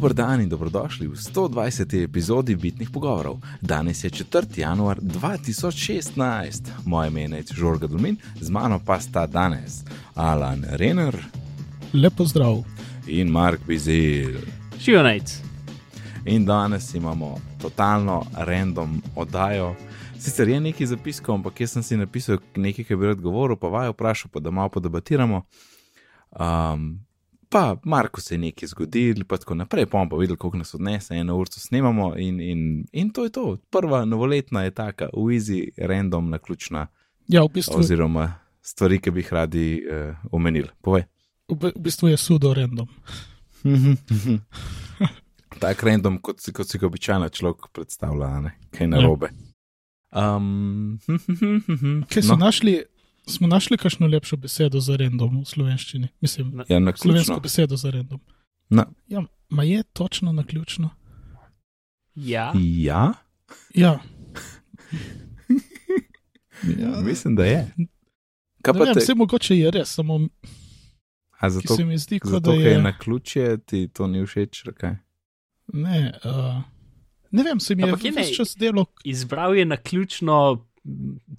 Dober dan in dobrodošli v 120. epizodi Bitnih pogovorov. Danes je 4. januar 2016, moje ime je Žorga Dulmin, z mano pa sta danes Alan Renner Lepo zdrav. in Mark Bizil. Šivnajc. In danes imamo totalno random oddajo. Sicer je nekaj zapiskov, ampak jaz sem si napisal nekaj, kar bi rad govoril, pa vaju vprašal, pa da malo podebatiramo. Um, pa Marko se je nekaj zgodilo, pa tako naprej, pa bomo videli, koliko nas odnese, eno uro snemamo in, in, in to je to. Prva novoletna je taka, uizi, random, naključna, Ja, v bistvu, oziroma stvari, ki bi jih radi uh, omenili. Povej. v, v bistvu je sudo random. tak random, kot kot si ga običajno človek predstavlja, ne? kaj Ja. narobe. Um, Kaj so no, našli? Smo našli kakšno lepšo besedo za random v slovenščini? Mislim, Na- ja, na slovensko ključno. besedo za random. Na, Ja, ma je točno na ključno? Ja, ja, Ja. ja, mislim, da je. Kaj Ne pa vem, te, vse mogoče je res, samo a zato, se mi zdi, kot zato da je je. na ključje, ti to ni všeč, kaj? Ne, uh, ne vem, se mi je ne- ves čas delo. izbral je na ključno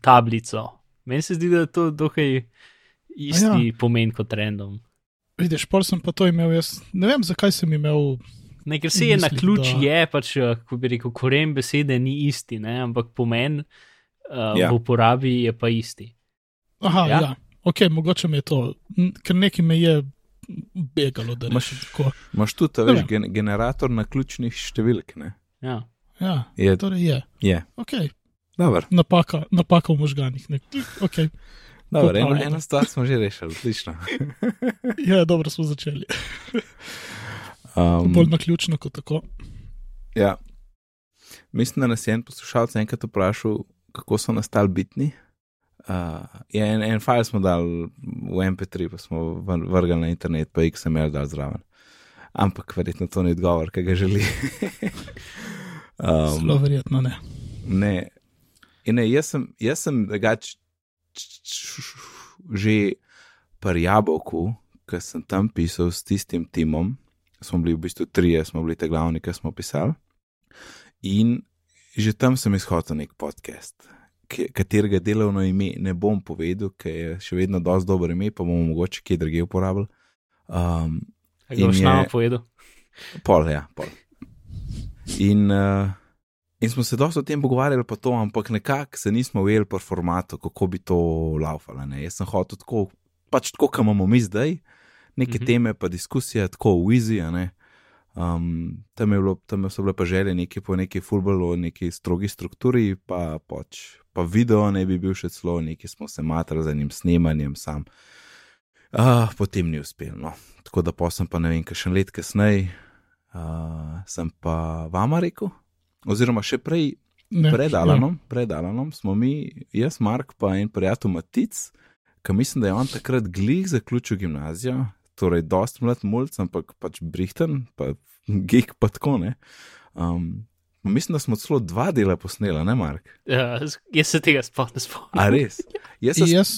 tablico. Meni se zdi, da je to dokaj isti Ja. pomen kot random. Vidiš, pol sem pa to imel jaz. Ne vem, zakaj sem imel. Ne, ker se je na ključ, da- je pač, eh, ko bi rekel, koren besede ni isti, ne? ampak pomen uh, Ja. v uporabi je pa isti. Aha, Ja. ja, ok, mogoče mi je to, ker nekaj me je begalo, da Imaš- tako. Imaš tudi, a Ne veš, gen, generator na ključnih številk, ne? Ja. Ja, Je, torej je. je. Ok, Dobar, napaka, napaka v klik, okay. dobar, eno, eno stvar smo že rešili, odlično. Ja, dobro smo začeli. Um, Bolj naključno kot tako. Ja. Mislim, da nas je en poslušalec enkrat vprašal, kako so nastali bitni. Uh, je en, en file smo dali v MP3, pa smo vrgli na internet, pa XML dal zraven. Ampak verjetno to ni odgovor, ki ga želi. Zelo um, verjetno ne. ne. In ne, jaz sem, jaz sem drugač že pri Jabolku, ki sem tam pisal s tistim timom, smo bili v bistvu trije, smo bili te glavni, ki smo pisali. In že tam sem izhodil nek podcast, katerega delovno ime ne bom povedal, ker je še vedno dosti dobro ime, pa bomo mogoče kje drugje uporabili. Um, In je- nama povedal? Pol, ja, pol. In, uh, in smo se dosto o tem pogovarjali, pa to, ampak nekako se nismo ujeli po formatu, kako bi to laufalo. Ne? Jaz sem hotel tako, pač tako, kot imamo mi zdaj, neke mm -hmm. teme, pa diskusije, tako v Easy. ne. Um, tam, je bilo, tam so bile pa želje neki po neki fulbolu, neki strogi strukturi, pa, pač, pa video ne bi bil še celo, neki smo se matrali z enim snemanjem sam. Uh, potem ni uspel. No. Tako da pa sem pa ne vem, kaj še let kasneje, uh, sem pa vama rekel, oziroma še prej, ne. pred Alanom, pred Alanom smo mi, jaz, Mark, pa en prijatelj Matic, ki mislim, da je on takrat glih zaključil gimnazijo, torej dost mlad mulj, ampak pač brihten, pa gig pa tako ne. Um, mislim, da smo celo dva dela posnela, ne Mark? Ja, jaz se tega sploh ne spomnim. A res? Jaz se, Jaz,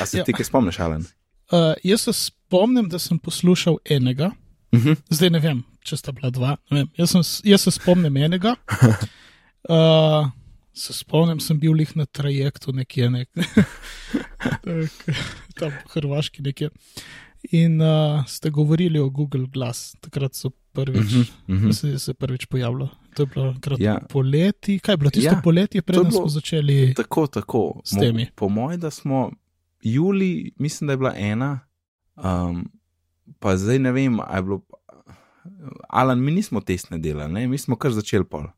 a se ja. ti kaj spomniš, Alan? uh, jaz se spomnim, da sem poslušal enega, Uh -huh. zdaj ne vem, če sta bila dva. jaz, sem, jaz se spomnim enega. Uh, se spomnim, sem bil lih na trajektu nekje, nek, tak, tam v Hrvaški nekje. In uh, ste govorili o Google Glass, takrat so prvič, uh Uh -huh. -huh. se, se prvič pojavilo. To je bilo krat Ja. poleti, kaj je bilo tisto Ja, poletje, preden smo začeli. Tako, tako. S temi. Po mojem, da smo juli, mislim, da je bila ena, um, pa zdaj ne vem, ali je bilo. Alan, mi nismo testne delali, ne? mi smo kar začeli pol.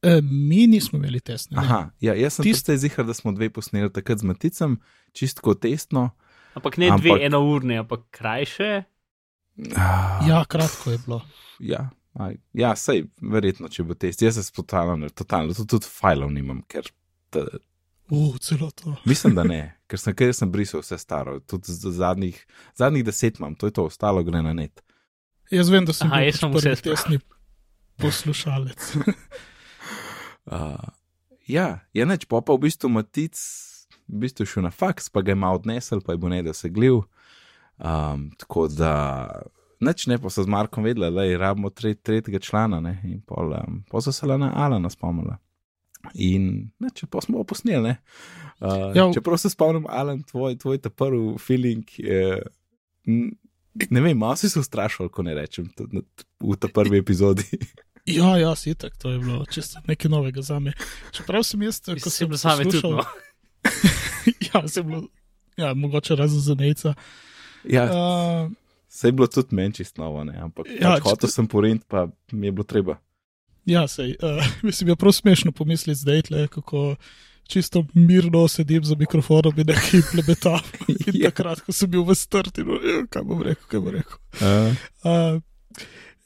E, mi nismo imeli testne. ne. Aha, ja, jaz sem Tist- tiste zihar, da smo dve posneli takrat z Maticem, čistko testno. Ampak ne Ampak- dve enourne, ampak krajše. Ah, Ja, kratko je bilo. ja, aj, ja sej, verjetno, če bo test. Jaz se totalno, totalno, tudi, tudi fajlov nimam, ker ta, Uh, celo to. mislim, da ne, ker sem, ker sem brisal vse staro, tudi z zadnjih, zadnjih deset imam, to je to, ostalo gre na net. Jaz vem, da sem Aha, jaz sem prvi vse testni poslušalec. Uh, ja, je neč, pa pa v bistvu Matic, v bistvu šel na faks, pa ga je malo odnesel, pa je bo ne da se glil. Um, tako da neč ne, pa so z Markom vedeli, da je rabimo tre, tretjega člana, ne, in pol, um, pol so se le na Alana spomnili. In neč, pa smo posneli, ne. Uh, Ja, v- čeprav se spomnim, Alan, tvoj, tvoj ta prvi feeling n- Ne vem, malo si se ustrašil, ko ne rečem, t- n- t- v ta prvi epizodi. Ja, ja, si tak, to je bilo čisto nekaj novega za me. Čeprav sem jaz, ko sem tudi. poslušal- No. ja, sem bil, ja, mogoče razen za nejca. Ja, Uh, se je bilo tudi meni čist novo, ne, ampak Ja, ja, pač hotel če- sem porint, pa mi je bilo treba. ja, sej, uh, mislim, je prav smešno pomisliti zdaj, tle, kako čisto mirno sedim za mikrofonom in nekaj plebetam. In Ja. takrat, ko sem bil v strti, no, ja, kaj bom rekel, kaj bom rekel. Uh, Uh,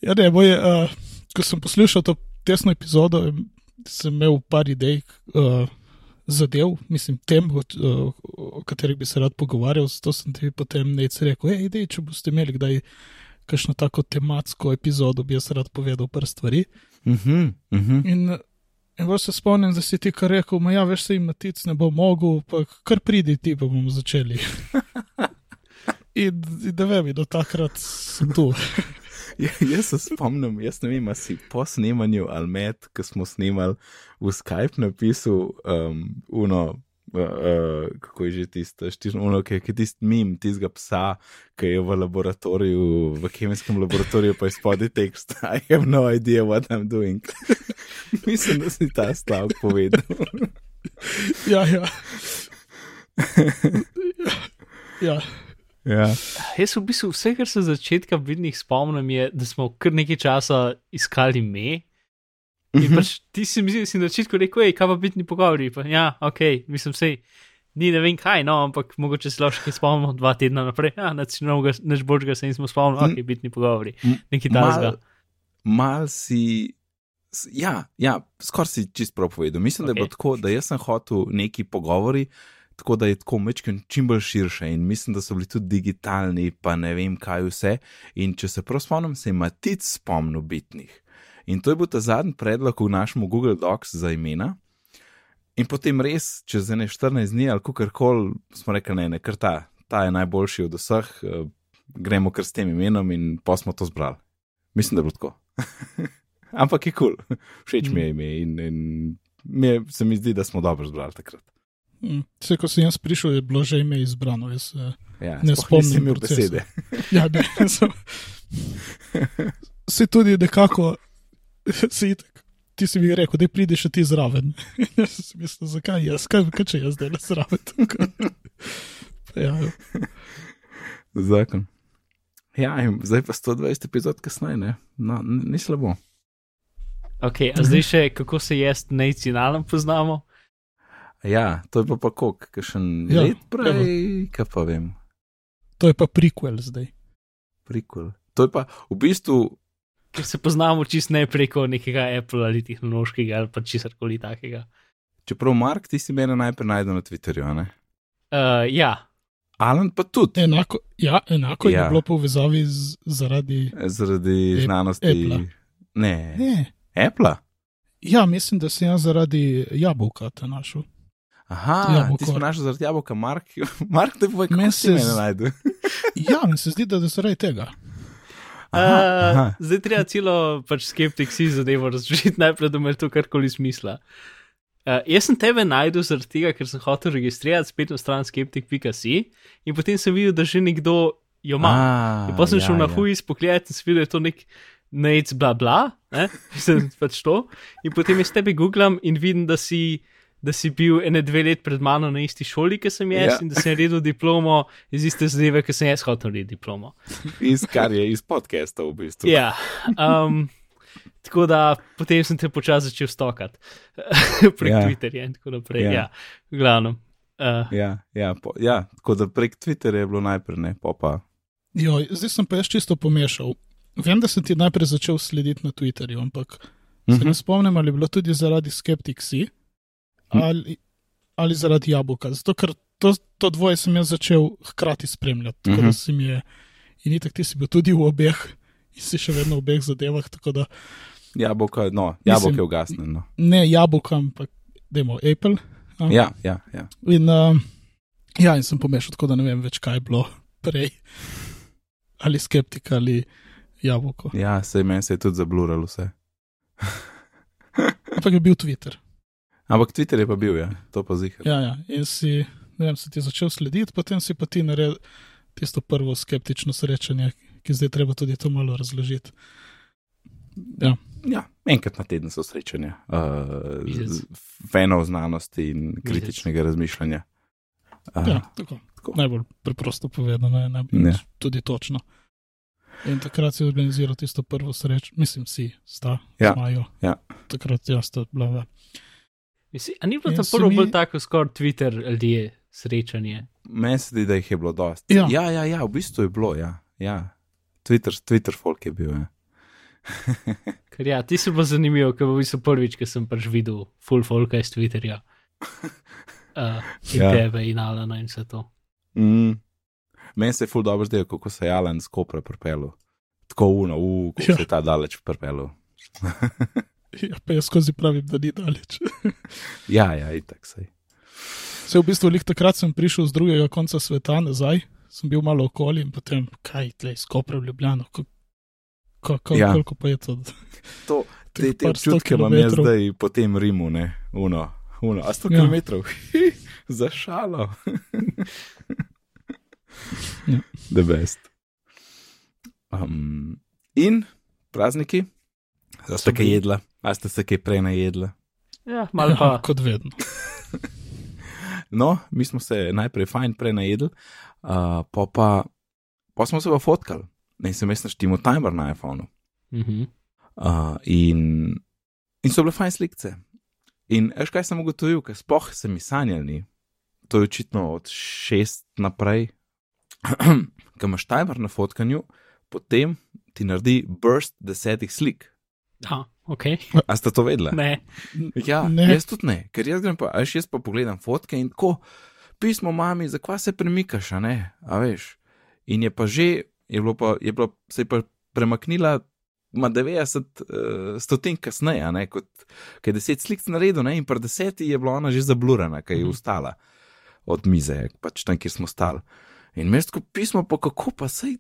ja, ne, boje, uh, ko sem poslušal to tesno epizodo, sem imel par idej, uh, zadev, mislim, tem, o, o, o katerih bi se rad pogovarjal. Zato sem ti potem nec rekel, hej, idej, če boste imeli kdaj kakšno tako tematsko epizodo, bi jaz rad povedal par stvari. uh -huh, uh -huh. In, in bolj se spomnim, da si ti kar rekel, ma ja, veš, se jim matic ne bo mogel, pa kar pridi ti, pa bomo začeli. In, in da vem, do takrat sem tu. Ja, jaz se spomnim, jaz ne vem, a si po snemanju ali med, ko smo snemali v Skype napisal, um, uno, uh, uh, kako je že tisto, štižno, ki je tisti mim, tistega psa, ki je v laboratoriju, v kemijskem laboratoriju, pa je spodaj tekst, I have no idea what I'm doing. Mislim, da si ta stavek povedal. Ja, ja. ja. ja. Jaz v bistvu vse, kar se začetka vidnih spomnim, je, da smo kar nekaj časa iskali me. In pač ti si mi si na začetku rekel, hej, kaj pa bitni pogovori. Pa, ja, ok, mislim, sej, ni ne vem kaj, no, ampak mogoče se lahko kaj spomnimo dva tedna naprej. Ja, nič nič božga se nismo spomnili, ok, bitni pogovori. Nekaj takega. Mal, mal si. Ja, ja skoraj si čist prav povedal. Mislim, okay. da je bilo tako, da jaz sem hotel neki pogovori, tako da je tako mečken čim bolj širše in mislim, da so bili tudi digitalni, pa ne vem kaj vse. In če se prav spomnim, se je Matic spomnil bitnih. In to je bil ta zadnji predlog v našem Google Docs za imena. In potem res, čez ene 14 dni ali kakorkoli, smo rekli, ne, ne, ker ta, ta je najboljši od vseh, eh, gremo kar s tem imenom in pa smo to zbrali. Mislim, da je bilo tako. Ampak je kul, cool. všeč mi je ime in, in mi je, se mi zdi, da smo dobro zbrali takrat. Mm. Vse, ko sem jaz prišel, je bilo že ime izbrano. Jaz, eh, Ja, Ne spomnim besede. ja, ne, sem. Se tudi nekako, se itak. Ti si mi rekel, da prideš še ti zraven. jaz sem mislil, zakaj jaz, kaj, kaj če jaz zdaj le zraven. tukaj? Pa ja, Zakon. Ja, in zdaj pa 120 epizod kasneje, ne? No, ni slabo. Ok, a zdaj še kako se jaz nacionalno poznamo. Ja, to je pa pa kok, kakšen Ja, ja, let prej, kaj pa vem, to je pa prequel zdaj. prikol. To je pa v bistvu, Ker se poznamo čist ne preko nekega Apple ali tehnološkega ali pa česar koli takega. čeprav Mark, ti si mene najprej najdel na Twitterju, a ne? Uh, ja, Alan pa tudi, Enako, ja, enako ja. Je bilo povezavi z, zaradi. zaradi Ap- znanosti. Appla. Ne, Ne. Apple. Ja, mislim, da sem jaz zaradi jabolka te našel. Aha, Jabolko. ti si našel zaradi jabolka, Mark, Mark te Meni si se najdel. Ja, mi se zdi, da je zaradi tega. Aha, aha. Uh, zdaj treba celo pač skeptik si zadevo razložiti, najprej, da ima to karkoli smisla. Uh, jaz sem tebe najdel zaradi tega, ker sem hotel registrirati spletno stran skeptik.si in potem sem videl, da že nekdo jo ima. In pa sem ja, šel na ja. Huis pogledat in sem videl, da je to nek nec bla bla, ne? mislim pač to. In potem jaz tebe googlam in vidim, da si, da si bil ene dve let pred mano na isti šoli, ki sem jaz, Ja. in da sem naredil diplomo iz iste zadeve, ki sem jaz hotel narediti diplomo. Iz kar je iz podcasta v bistvu. Ja. Um, tako da potem sem te počasi začel stokati prek Ja. ja. Twitterja in tako naprej. Ja. Ja, ja v glavnem. Uh, Ja, ja, po, ja, tako da prek Twitterja je bilo najprej, ne, pa pa. Jo, zdaj sem pa jaz čisto pomešal. Vem, da sem ti najprej začel slediti na Twitterju, ampak se Mhm. ne spomnim, ali je bilo tudi zaradi Skeptiksi Hm. Ali, ali zaradi jabolka. Zato, ker to, to dvoje sem jaz začel hkrati spremljati. Tako Mhm. da si mi je. In itak ti si bil tudi v obeh, in si še vedno v obeh zadevah. Da Jabolka, no, Mislim- jabolk je ugasnjen. No. ne jabolka, ampak dajmo Apple. a? Ja, ja, ja. In, uh, ja, in sem pomešal, tako da ne vem več, kaj je bilo prej. ali skeptik ali jabolko. Ja, se meni se je tudi zabluralo vse. Ampak je bil Twitter. Ampak Twitter je pa bil, ja, to pa zihar. Ja, ja. In si, ne vem, si ti začel slediti, potem si pa ti naredil tisto prvo skeptično srečanje, ki zdaj treba tudi to malo razložiti. Ja. Ja, enkrat na teden so srečanja, uh, Mesec. venov znanosti in kritičnega razmišljanja. Uh, Ja, tako. tako. Najbolj preprosto povedano, je najbolj Ne. tudi točno. In takrat si organiziral tisto prvo srečo, mislim, si, sta, Ja, zmajo. ja. Takrat jaz sta bila. Ja. Mislim, a ni bilo to se prvo mi- bolj tako skoraj Twitter ljudje srečanje? Meni se zdi, da jih je bilo dosti. Ja. ja, ja, ja, v bistvu je bilo, ja. ja. Twitter, Twitter folk je bil. Ja. Ker ja, ti si bilo zanimivo, ker v bistvu prvič, ki sem pač videl full folka iz Twitterja. Uh, in Ja. ja. tebe in Alana in vse to. Mm. Meni se je ful dobro zdelo, kako se je Alan skopre pripelil. Tako uno, uh, kako Ja. ja. se je ta daleč pripelil. ja, pa jaz skozi pravim, da ni daleč. ja, ja, itak sej. Se v bistvu, lih takrat sem prišel z drugega konca sveta nazaj, sem bil malo okoli in potem, kaj tle, skopre v Ljubljano. Ko, ko, ko, Ja. Koliko pa je to? To, te, te sto občutke imam jaz kilometrov. zdaj po tem Rimu, ne, uno, uno, a 100 Ja. km, za šalo. Ja. The best. Um, in prazniki, a ste kaj jedla, a ste se kaj prej najedla. Ja, malo pa. Ja, kot vedno. No, mi smo se najprej fajn prej najedli, uh, pa, pa, pa smo se pa fotkali. Ne, sem jaz naštimo timer na iPhonu. Mhm. Uh, in, in so bile fajn slikce. In veš, kaj sem ugotovil, ker sploh se mi sanjali, to je očitno od šest naprej, ko imaš timer na fotkanju, potem ti naredi burst desetih slik. Aha, ok. A ste to vedeli? Ne. Ja, Ne. jaz tudi ne, ker jaz grem pa, a veš, jaz pa pogledam fotke in tako, pismo mami, zakaj se premikaš, a ne, a veš. In je pa že, je bilo pa, je bilo, se je pa premaknila, ima 90 uh, stotink kasneje, a ne, kot, je 10 slik naredil, ne, in pri deseti je bila ona že zablurana, ker je Mhm. ustala od mize, pač tam, kjer smo stali. In mestko pismo, pa kako pa sej.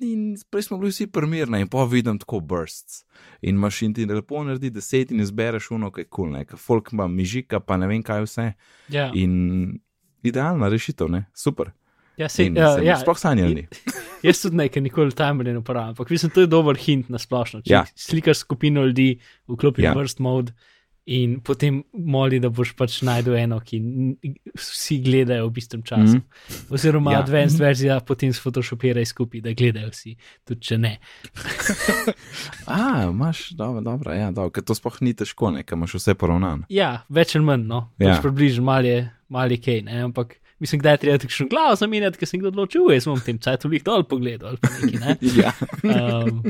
In prej smo bili vsi primerni, in pa vidim tako bursts. In imaš in ti lepo naredi deset in izbereš uno, kaj kul, cool, ne, folk ima mižika, pa ne vem kaj vse. Ja, In idealna rešitev, ne, super. ja, se, In sem ja. sploh sanjali. Jaz tudi nekaj nikoli timerja ne uporabljam, ampak mislim, to je dober hint na splošno. Če Ja. slikaš skupino ljudi, vklopiš Ja. ja. burst mode in potem moli, da boš pač najdel eno, ki vsi gledajo v istem času. Mm -hmm. Oziroma, Ja. ja. advanced mm -hmm. verzija potem sfotoshopiraj skupaj, da gledajo vsi, tudi če ne. A, imaš, dobro, dobro, ja, dobro, ker to sploh ni težko, ne, ker imaš vse poravnano. Ja, več ali manj, no, Ja. pač približno mal je, mal je kaj, ne, ampak mislim, da je treba takšno glavo zamenjati, ker sem kdo odločil, jaz bom tem cajtulih dol pogledal ali pa nekaj, ne. Ja, Um,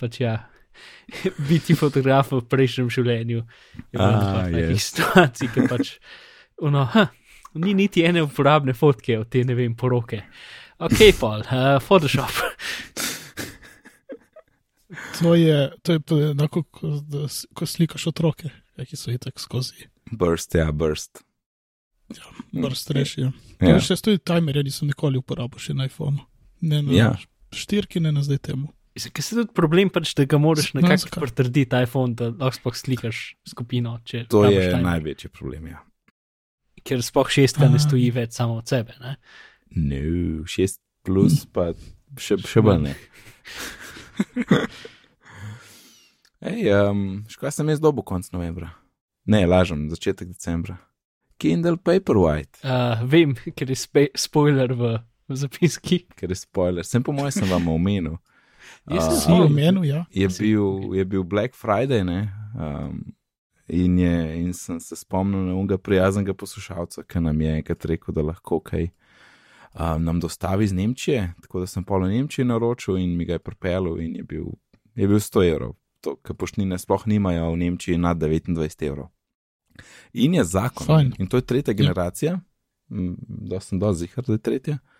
pač ja, biti fotograf v prejšnjem življenju je bilo Ah, nekaj yes. situacij, ki pač, ono, ha, ni niti ene uporabne fotke od te, ne vem, poroke. Ok, pol, uh, Photoshop. To je, to je enako, ko, ko slikaš otroke, ja, ki so itak skozi burst, ja, burst. vrst rešijo. Ja. Ja. Še tudi timerja nisem nikoli uporabil še na iPhonu. Ne na Ja. štirki, ne na zdaj temu. Ker se tudi problem, pač, da ga moraš No, nekako zakaj? potrditi iPhone, da lahko sploh slikaš skupino. če To je timer. največji problem, ja. Ker sploh šestka ne Aha. stoji več samo od sebe. Ne? No, šest plus, pa še, še bolj ne. Ej, um, škoda sem jaz dobo konc novembra. Ne, lažem, začetek decembra. Kindle Paperwhite, Uh, vem, ker je spoiler v, v zapiski. ker je spoiler. Sem po mojem, sem vam omenil. Jaz sem. Si omenil, ja. je bil, je bil Black Friday, ne? Um, in, je, in sem se spomnil na unga prijaznega poslušalca, ki nam je enkrat rekel, da lahko kaj um, nam dostavi iz Nemčije. Tako da sem pol v Nemčiji naročil in mi ga je pripeljal in je bil, je bil 100 evrov. To, kar poštnine sploh nimajo v Nemčiji nad 29 evrov. In je zakon. Fajn. In to je tretja generacija, ja. da sem dosti zihar, da je tretja. Uh,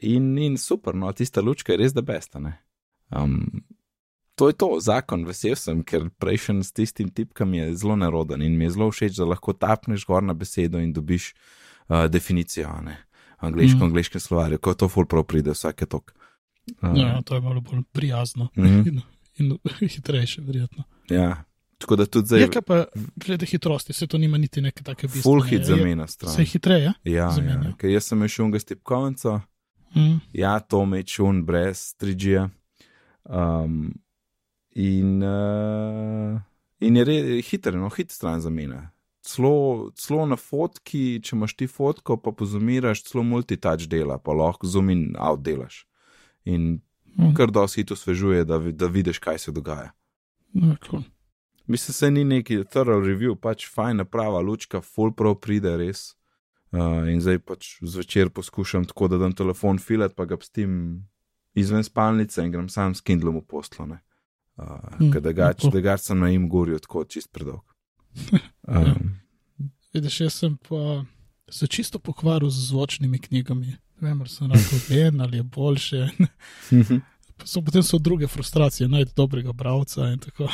in, in super, no, tista lučka je res da besta. ne. Um, to je to, zakon, vesel sem, ker prejšen s tistim tipkam je zelo neroden in mi je zelo všeč, da lahko tapneš gor na besedo in dobiš uh, definicijo, a ne. Angliško, Mm. mm. angliškem slovarju, ko to ful prav pride, vsake tok. Uh, Ja, to je malo bolj prijazno mhm, in, in hitrejše, verjetno. ja. Tako da tudi zdaj Je kaj pa glede hitrosti, se to nima niti neke take bistvene. full hit zamena stran. Se je hitreje? Ja, ja, zamenja. ker jaz sem imel šunga stipkovnico, Mm. ja, to me čun brez 3G. Um, in, uh, in je re, hiter, no, hit stran zamena. Celo, celo na fotki, če imaš ti fotko, pa pozumiraš, celo multitouch dela, pa lahko zoom in out delaš. In Mm. kar dosti hit osvežuje, da, da vidiš, kaj se dogaja. Ja, cool. Mislim, se ni neki thorough review, pač fajn naprava, lučka, full pro pride res. Uh, in zdaj pač zvečer poskušam tako, da dam telefon filat, pa ga pustim izven spalnice in grem sam s Kindlom v poslone. Uh, Hmm, mm, da gač, lepo. da gač sem na jim goril, tako čist predolg. Ja. Um, Vidiš, jaz sem pa se čisto pokvaril z zvočnimi knjigami. Ne vem, ali sem rekel, ven ali je boljše. Pa so potem so druge frustracije, najti dobrega bralca in tako.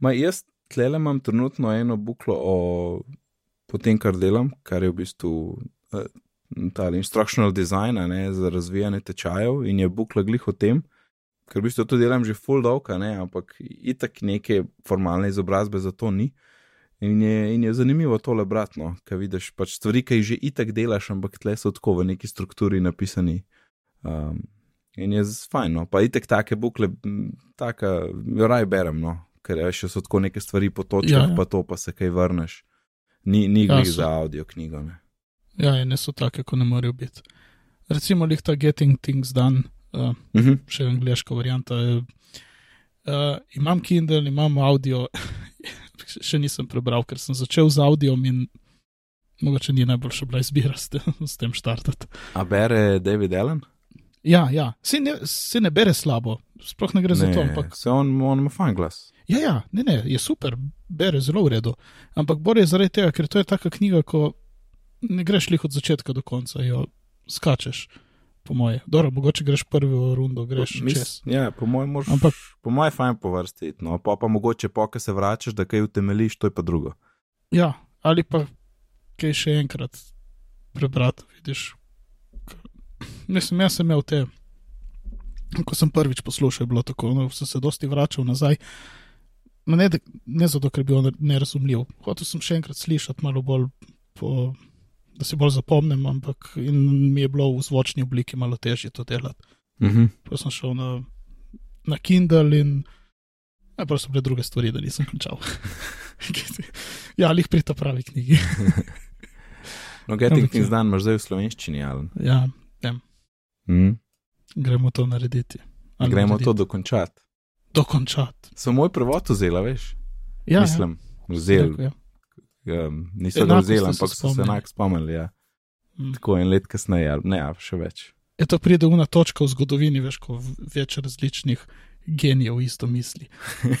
Ma jaz tlele imam trenutno eno buklo o po tem, kar delam, kar je v bistvu uh, ta instructional design ne, za razvijanje tečajev in je bukla glih o tem, ker v bistvu to delam že full dolga, ne, ampak itak neke formalne izobrazbe za to ni. In je, in je zanimivo tole bratno, ker vidiš pač stvari, ki jih že itak delaš, ampak tle so tako v neki strukturi napisani. Um, in je fajn, no. pa itak take bukle, taka, jo raj berem, no, ker še so tako neke stvari po točkah, ja. ja. pa to pa se kaj vrneš. Ni, ni Ja, glih za audio knjigo. Ne. Ja, in ne so take, kot ne morejo biti. Recimo, lih ta Getting Things Done, uh, Mhm. še angliška varianta. Uh, imam Kindle, imam audio, še nisem prebral, ker sem začel z audiom in mogoče ni najboljša bila izbira s tem, s tem štartati. A bere David Allen? Ja, ja, se ne, se ne bere slabo, sploh ne gre za to, ampak se on, on ima fajn glas. Ja, ja, ne, ne, je super, bere zelo v redu. Ampak bolj je zaradi tega, ker to je taka knjiga, ko ne greš lih od začetka do konca, jo skačeš, po moje. Dobro, mogoče greš prvo rundo, greš Mis- čez. Ja, po mojem, moraš. Ampak- po mojem, fajn po vrsti. iti, No, pa, pa mogoče, po ko se vračaš, da kaj utemeliš, to je pa drugo. Ja, ali pa kaj še enkrat prebrati, vidiš. Mislim, jaz sem imel te, ko sem prvič poslušal, je bilo tako, no, sem se dosti vračal nazaj. Ma Ne, ne zato, ker bi bil ne- nerazumljiv. Hotel sem še enkrat slišati malo bolj, po, da si bolj zapomnim, ampak mi je bilo v zvočni obliki malo težje to delati. Mhm. Pa sem šel na, na Kindle in najprej so bile druge stvari, da nisem končal. ja, ali jih pri ta pravi knjigi. No, Getting Ampak Things ja. Done imaš zdaj v slovenščini, ali? ja, Mhm. gremo to narediti. Ali Gremo narediti. to dokončati. Dokončati. Sem moj prevod vzela, veš? Ja, Mislim, ja, vzel. rekel, ja. Um, niso ga Enako vzeli, ste se ampak so se enak spomnili. Ja. Mm. Tako en let kasneje, ne, še več. Je to pride v točka v zgodovini, veš, ko več različnih genijev isto misli.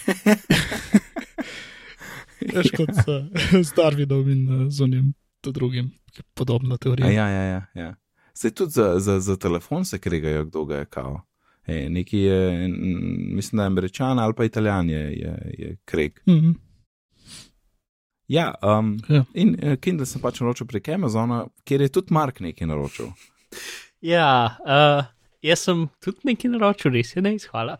veš, kot uh, z Darwinom in uh, z onim drugim, ki je podobna A teorija. ja, ja, ja. ja. Se tudi za, za, za telefon se kregajo, kdo ga je kao. E, neki je, mislim, da je američan ali pa italijan je, je, je kreg. Mhm. Ja, um, Ja. in uh, Kindle sem pač naročil prek Amazona, kjer je tudi Mark nekaj naročil. Ja, uh, jaz sem tudi nekaj naročil, res je, ne izhvala.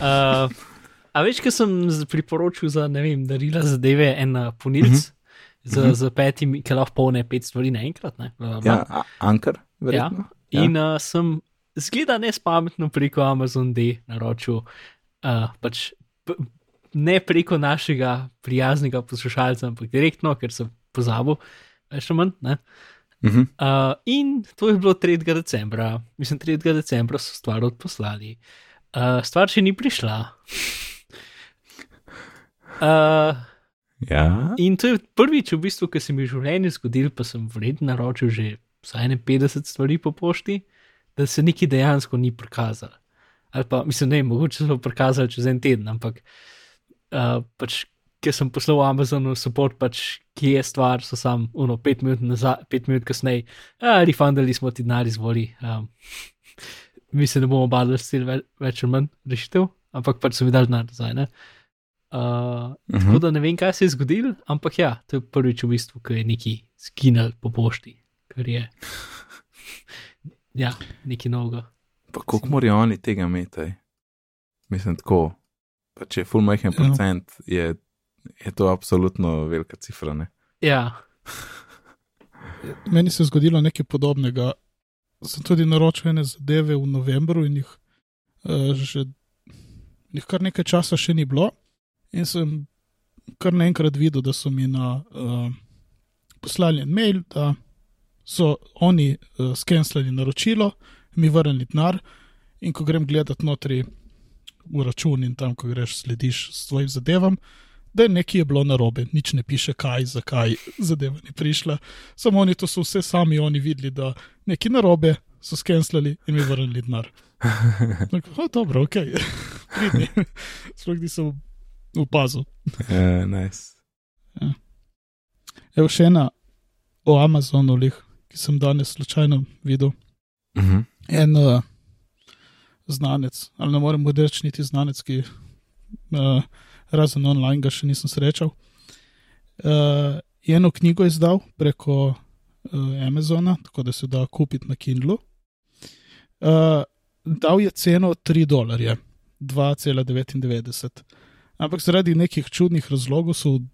uh, a veš, kaj sem priporočil za, ne vem, darila zadeve, en uh, punilc Mhm. z, Mhm. z petimi, ki lahko polne pet stvari naenkrat. Ja, Ankar, verjetno. Ja. In uh, sem, zgleda nespametno preko Amazon D naročil, uh, pač p- ne preko našega prijaznega poslušalca, ampak direktno, ker sem pozabil, ali manj. Ne? Mhm. Uh, in to je bilo 3. decembra, mislim, 3. decembra so stvar odposlali. Uh, stvar še ni prišla. Uh, ja. in to je prvič, v bistvu, ki se mi je v življenju zgodil, pa sem vredno naročil že vsaj ne 50 stvari po pošti, da se nekaj dejansko ni prikazalo. Ali pa, mislim, ne, mogoče so prikazali čez en teden, ampak uh, pač, ker sem poslal Amazonu support, pač, kje je stvar, so sam, uno, pet minut, nazaj, pet minut kasneje, uh, refundali smo ti denar, izvoli. Um, mi se ne bomo bali, da ve, več ali manj rešitev, ampak pač so mi dali denar nazaj. Ne? Uh, Mhm. tako da ne vem, kaj se je zgodilo, ampak ja, to je prvič v bistvu, ko je neki skinal po pošti, kar je. Ja, nekaj novega. Pa koliko morajo oni tega imeti? Mislim, tako. Pa če je full majhen Ja. procent, je, je to absolutno velika cifra. Ne? Ja, Meni se je zgodilo nekaj podobnega. Sem tudi naročil ene zadeve v novembru in jih, uh, že, jih kar nekaj časa še ni bilo. In sem kar naenkrat videl, da so mi na uh, poslali en mail, da so oni uh, skenslali naročilo, mi vrnili denar. In ko grem gledat notri v račun in tam, ko greš, slediš svojim zadevam, da je nekaj je bilo narobe, nič ne piše, kaj, zakaj zadeva ni prišla. Samo oni to so vse sami oni videli, da nekaj narobe so skenslali in mi vrnili denar. Tako, o, dobro, ok, pridni. Sploh nisem opazil. Uh, nice. Evo še ena o Amazonu, lih, ki sem danes slučajno videl. Uh -huh. En uh, znanec, ali ne morem reči niti znanec, ki uh, razen online ga še nisem srečal. Uh, je eno knjigo izdal preko uh, Amazona, tako da se da kupiti na Kindlu. Uh, dal je ceno 3 dolarje, 2,99. Ampak zaradi nekih čudnih razlogov so v,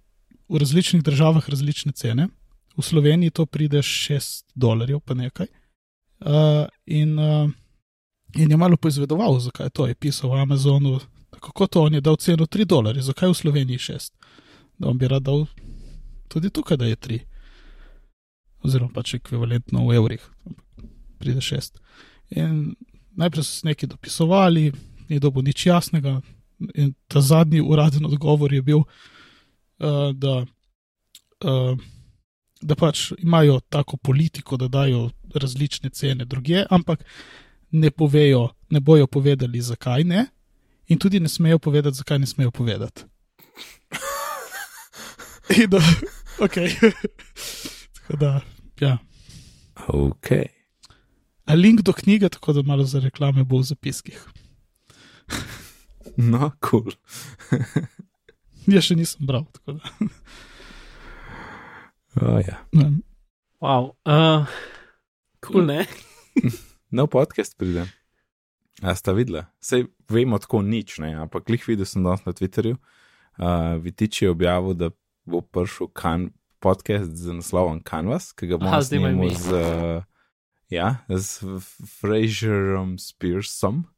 v različnih državah različne cene. V Sloveniji to pride 6 dolarjev, pa nekaj. Uh, in, uh, in je malo poizvedoval, zakaj to je pisal v Amazonu. Kako to on je dal ceno 3 dolarje, zakaj v Sloveniji 6? Da on bi rad dal tudi tukaj, da je 3. Oziroma pač ekvivalentno v evrih, pride 6. In najprej so se neki dopisovali, ni dobo nič jasnega. In ta zadnji uraden odgovor je bil, uh, da, uh, da pač imajo tako politiko, da dajo različne cene druge, ampak ne povejo, ne bojo povedali, zakaj ne, in tudi ne smejo povedati, zakaj ne smejo povedati. In da, ok. tako da, ja. Ok. A link do knjige, tako da malo za reklame bo v zapiskih. No, kul. Cool. Jaz še nisem bral, tako da. Oh, ja. Ne. wow. Uh, cool, ne? Nov podcast pride. A sta videla? Sej vemo tako nič, ne? ampak lih videl sem danes na Twitterju. Uh, Vitič je objavil, da bo prišel kan podcast z naslovom Canvas, ki ga bomo snimali z, uh, ja, z Fraserom Spearsom.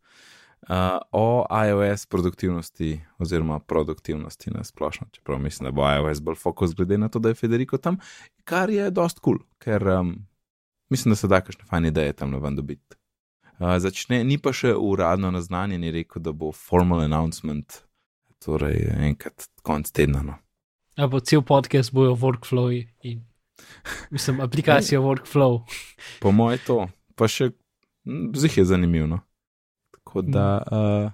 Uh, o iOS produktivnosti, oziroma produktivnosti na splošno, čeprav mislim, da bo iOS bolj fokus, glede na to, da je Federico tam, kar je dost kul, cool, ker um, mislim, da se da kakšne fajne ideje tam na ven dobiti. Uh, začne, ni pa še uradno naznanjen, je rekel, da bo formal announcement, torej enkrat konc tedna. No. A bo cel podcast bojo workflowi in mislim, aplikacija workflow. Po mojem to, pa še zih je zanimivo. No. Tako da uh,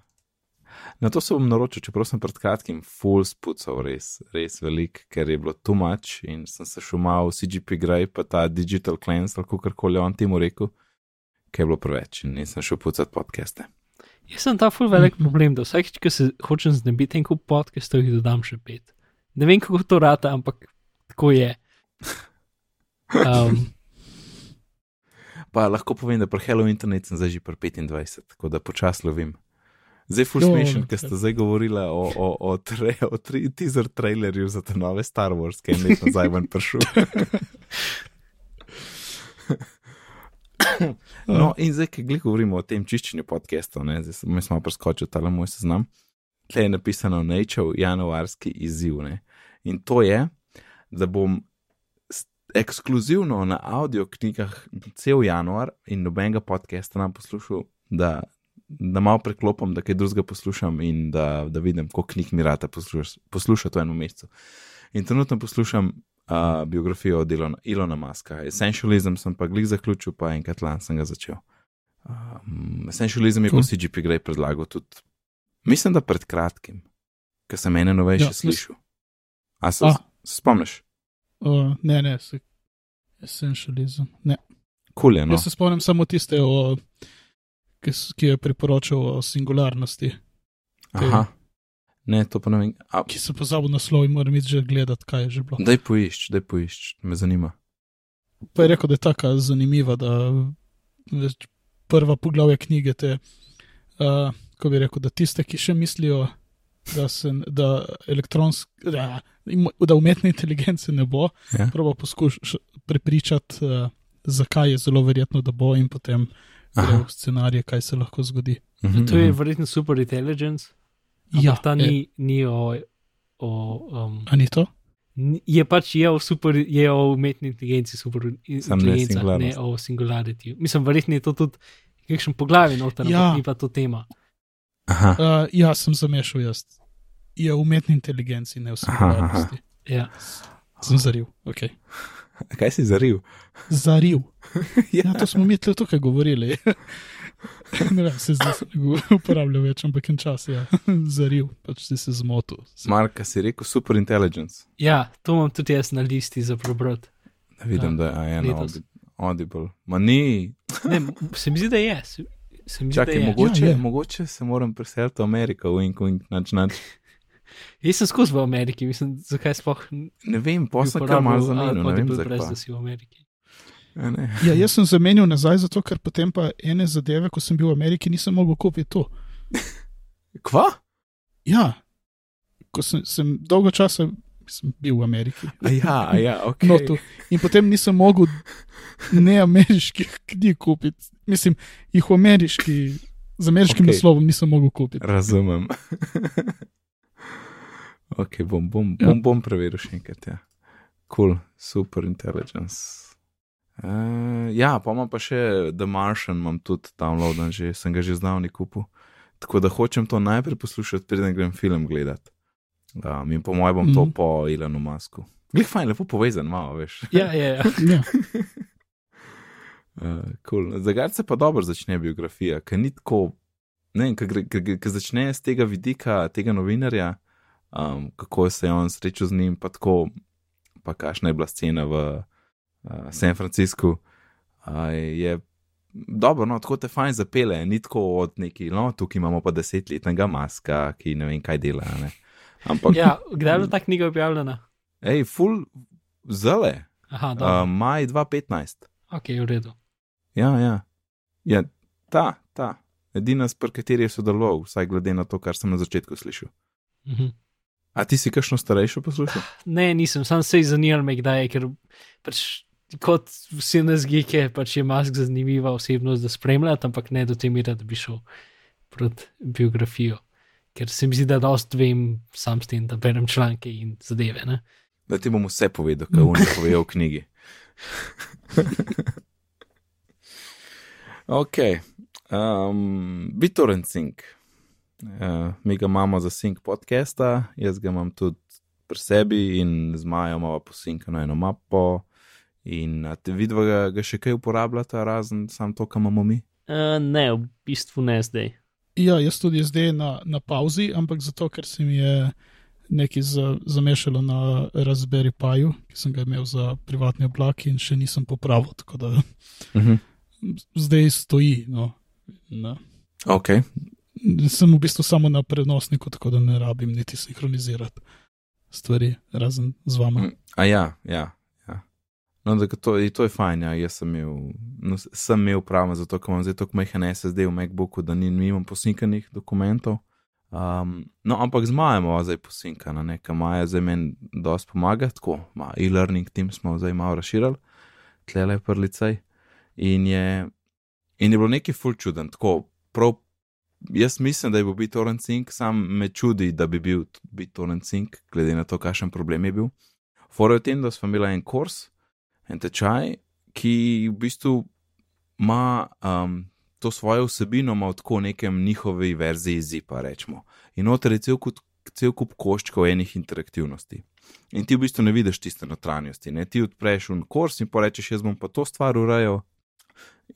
na to se bom naročil, čeprav sem pred kratkim full spucal, res, res velik, ker je bilo too much in sem se šumal v CGP Grey, pa ta Digital Cleanse, ali kako koli on temu rekel, ker je bilo preveč in nisem šel pucati podcaste. Jaz sem ta full velik problem, da vsakeč, ko se hočem znebiti en kup podcastov, jih dodam še pet. Ne vem, kako to rata, ampak tako je. Um, Pa lahko povem, da pri Hello Internet sem zdaj že pri 25, tako da počas lovim. Zdaj full Jo, smešen, ker ste zdaj govorili o, o, o, tre, o tri, teaser trailerju za te nove Star Wars, ki je en let nazaj ven prišel. No, in zdaj, ki govorimo o tem čiščenju podcastov, ne, zdaj sem- smo preskočili ta moj seznam. Tle je napisano Nature januarski izziv. Ne. In to je, da bom ekskluzivno na audio knjigah cel januar in nobenega podcasta nam poslušal, da, da malo preklopim, da kaj drugega poslušam in da, da vidim, koliko knjig mi rata poslušati posluša v enem mesecu. In trenutno poslušam uh, biografijo od Ilona, Ilona Maska. Essentialism sem pa glih zaključil, pa enkrat lan sem ga začel. Um, Essentialism je pa CGP Grey predlagal tudi, mislim, da pred kratkim, ker sem ene novejše Ja, slišal. A se, A. se spomniš? Uh, ne, ne, se, essentialism. Ne. Kul je, no. Jaz se spomnim samo tiste, o, ki, ki je priporočal o singularnosti, Aha. Ne, to pa ne vem. A, ki sem pozabil naslov in moram iti že gledati, kaj je že bilo. daj poišč, daj poišč, me zanima. Pa je rekel, da je tako zanimiva, da prva poglavja knjige, te, uh, ko bi rekel, da tiste, ki še mislijo, da, se, da, da, da umetne inteligence ne bo, Ja. proba poskušati prepričati, uh, zakaj je zelo verjetno, da bo, in potem gre v scenarije, kaj se lahko zgodi. Mhm, To je mhm. verjetno super intelligence. Ja, ta je- ni, ni o. o um, A ni to? Ni- Je pač je o, super, je o umetni inteligenci, super ne inteligenca, ne singularnost. o singularity. Mislim, verjetno je to tudi kakšen poglavje noter, Ja. ni pa to tema. Aha, Uh, ja, sem zamešal jaz. Je umetni inteligenci, ne v Aha, aha. singularnosti. Ja. Sem zaril. Okay. kaj si zaril? Zaril. ja. Ja, to smo mi tle tukaj govorili. ne vem, se zdaj se ne go- uporablja več, ampak en čas je ja. zaril, pač si se zmotil. Marka si rekel super intelligence. ja, to imam tudi jaz na listi za prebrati. Da vidim, da je eno audible. Ma ni, Ne, se mi zdi, da je. Se, mi zdi, čakaj, je. mogoče, Ja, je. mogoče se moram preseliti v Ameriko, wink, wink, nač, nač. Jaz sem skozi v Ameriki, mislim, zakaj sploh Ne vem, posem kar malo zamenil, ne vem Audible brez, zakaj. da si v Ameriki. Ja, ne. Ja, jaz sem zamenil nazaj, zato ker potem pa ene zadeve, ko sem bil v Ameriki, nisem mogel kupiti to. Kva? Ja, ko sem, sem dolgo časa sem bil v Ameriki. A ja, a ja, ok. No, to. In potem nisem mogel ne ameriških knjig kupiti. Mislim, jih v ameriški, z ameriškim okay. naslovom nisem mogel kupiti. Razumem. ok, bom, bom, Ja. bom, bom preveril še enkrat. Ja. Cool, super intelligence. Uh, ja, pa imam pa še The Martian, imam tudi downloaden, že sem ga že znal kupu. Tako da hočem to najprej poslušati, preden grem film gledati. Um, in po mojem bom mm -hmm. to Mhm. po Ilonu Masku. Glej, fajn, lepo povezan, malo veš. Ja, ja, ja. Ja. Uh, cool. Zagad se pa dobro začne biografija, ker ni tako. Ne vem, ki začne z tega vidika, tega novinarja, um, kako se je on srečal z njim, pa tako, pa kakšna je bila scena v uh, San Franciscu. Uh, je dobro, no, tako te fajn zapele, ni tako od neki, no, tukaj imamo pa desetletnega maska, ki ne vem, kaj dela. Ne? Ampak, ja kdaj je bila ta knjiga objavljena? hej, full zele, Aha, dobro. uh, maj 2015. ok, v redu. Ja, ja. ja ta, ta. Edina, s kateri je sodeloval, vsaj glede na to, kar sem na začetku slišal. Mhm. A ti si kakšno starejšo poslušal? Ne, nisem, sam se je zanimalo, me kdaj ker pač kot vsi nas gike, pač je mask zanimiva osebnost, da spremljate, ampak ne do te mere, da bi šel proti biografijo. Ker se mi zdi, da dost vem sam s tem, da berem članke in zadeve. Ne? Da ti bom vse povedal, kaj oni povejo v knjigi. ok. Um, BitTorrent Sync. Uh, mi ga imamo za Sync podcasta, jaz ga imam tudi pri sebi in z Majo imamo posinkano eno mapo. In te vidva ga, ga še kaj uporabljata, razen sam to, kar imamo mi? Uh, ne, v bistvu ne zdaj. Ja, jaz tudi zdaj na, na pauzi, ampak zato, ker se mi je nekaj za, zamešalo na Raspberry Piju, ki sem ga imel za privatni oblak in še nisem popravil. Tako da Uh -huh. zdaj stoji. No, na, Ok, sem v bistvu samo na prenosniku, tako da ne rabim niti sinhronizirati stvari, razen z vama. Mm, A ja, ja. No, da, to, to je fajn, ja. jaz sem imel, no, sem imel prav, zato ker imam zdaj tako majhen SSD v MacBooku, da ni, nimam posinkanih dokumentov. Um, no, ampak z Majem imamo zdaj posinkana, nekaj Maja zdaj meni dosti pomaga, tako, e-learning team smo zdaj malo razširili, tlele prlicej. In je, in je bilo nekaj ful čuden, tako, prav, jaz mislim, da je bil BitTorrent Sync, sam me čudi, da bi bil BitTorrent Sync, glede na to, kakšen problem je bil. Fora je v tem, da smo imeli en kurs, en tečaj, ki v bistvu ima um, to svojo vsebino, ima v tako nekem njihovi verziji zipa, rečemo. In noter je cel kup, cel kup koščkov enih interaktivnosti. In ti v bistvu ne vidiš tiste notranjosti. Ne? Ti odpreš un kurs in porečeš, jaz bom pa to stvar urejal.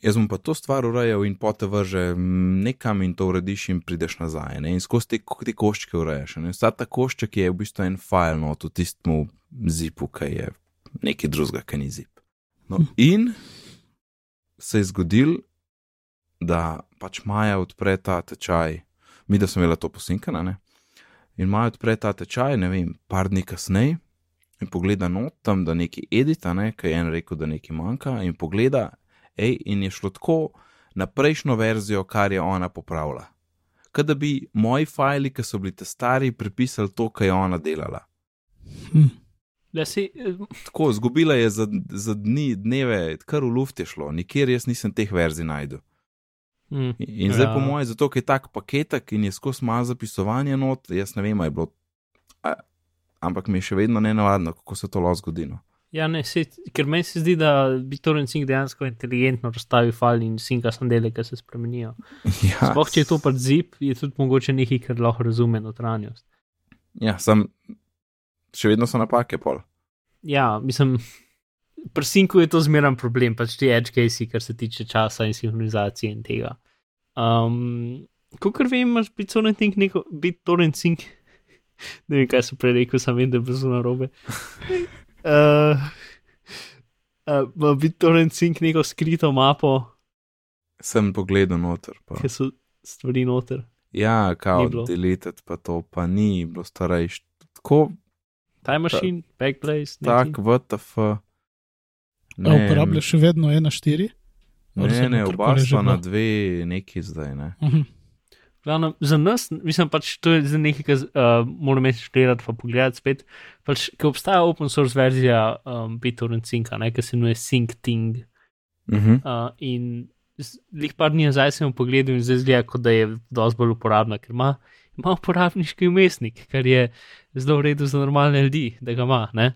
Jaz bom pa to stvar urejal in potem vrže mm, nekam in to urediš in prideš nazaj. Ne? In skozi te, te koščke urejaš. Vsa ta košček je v bistvu en file not v tistem zipu, ki je nekaj drugega, ki ni zip. No, in se je zgodil, da pač Maja odpre ta tečaj, mi da smo imeli to posinkano, ne? In Maja odpre ta tečaj, ne vem, par dni kasneje in pogleda not tam, da nekaj edita, ne, kaj je en rekel, da nekaj manjka, in pogleda, hej, in je šlo tako, na prejšnjo verzijo, kar je ona popravila. Kaj da bi moji fajli, ki so bili te stari, prepisali to, kar je ona delala. Hm. Da si, eh, Tako, zgubila je za, za dni, dneve, kar v luft je šlo, nikjer jaz nisem teh verzij najdel. hm, In, zdaj, Ja. po mojem, zato ker je tak paketek in je skozi malo zapisovanje not, jaz ne vem, ali je bilo. A, ampak mi je še vedno nenavadno, kako se to lahko zgodi. No. ja, ne, se, ker meni se zdi, da BitTorrent Sync dejansko inteligentno razstavi file in sinka sandele, ki se spremenijo. Ja, Sploh če je to pač zip, je tudi mogoče nekaj, kar lahko razume notranjost. Ja, sem, še vedno so napake pol. Ja, mislim, pri sinku je to zmeren problem, pač ti edge case, kar se tiče časa in sinhronizacije in tega. Um, Kot vem, imaš BitTorrent Sync neko, BitTorrent Sync, ne vem, kaj sem prej rekel, sem vem, da je bilo narobe. Uh, uh, ima BitTorrent Sync neko skrito mapo, Sem pogledal noter. Pa. ki so stvari noter. Ja, kao, deleted pa to, pa ni bilo starejš. Tako, Time Machine, Backblaze, tak, VTF. A uporabljaš še vedno 1.4? Ali Ne, ne, oba sta na dve neki zdaj, ne. Mhm. Glavno, za nas, mislim pač, to je za nekaj, kar uh, moram reči, študirati pa pogledati spet. Pač, ker obstaja open source verzija um, BitTorrent Synca, ne, ki se imenuje SyncTing. Mhm. Uh, in lih par dni nazaj sem jo pogledal in zdaj zgleda, kot da je dosti bolj uporabna, ker ima, ima uporabniški umestnik, kar je zelo v redu za normalne ljudi, da ga ima. Ne?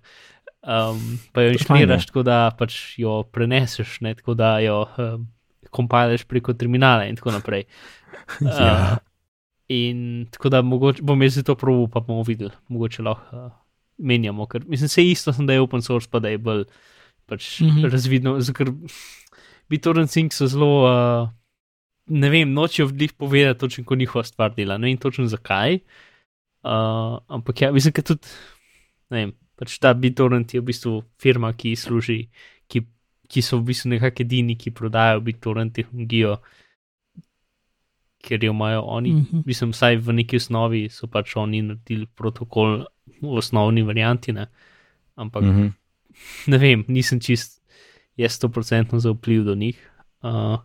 Um, pa jo inštaliraš, tako da pač jo preneseš, ne? tako da jo um, kompiliraš preko terminala in tako naprej. Ja. Uh, in tako da mogoče, bom jaz to proval, pa bomo videli, mogoče lahko uh, menjamo, ker mislim, se isto sem, da je open source, pa da je bolj pač mm. -hmm. razvidno, ker BitTorrent Sync so zelo, uh, ne vem, nočejo vdih povedati točno, ko njihova stvar dela, ne vem točno zakaj, uh, ampak ja, mislim, da tudi, ne vem, pač ta BitTorrent je v bistvu firma, ki služi, ki, ki so v bistvu nekako edini, ki prodajajo BitTorrent tehnologijo, ker jo imajo oni. Mhm. Mislim, vsaj v neki osnovi so pač oni naredili protokol v osnovni varianti, ne? ampak mm. Mhm. ne vem, nisem čist, jaz sto procentno zaupljiv do njih. Uh,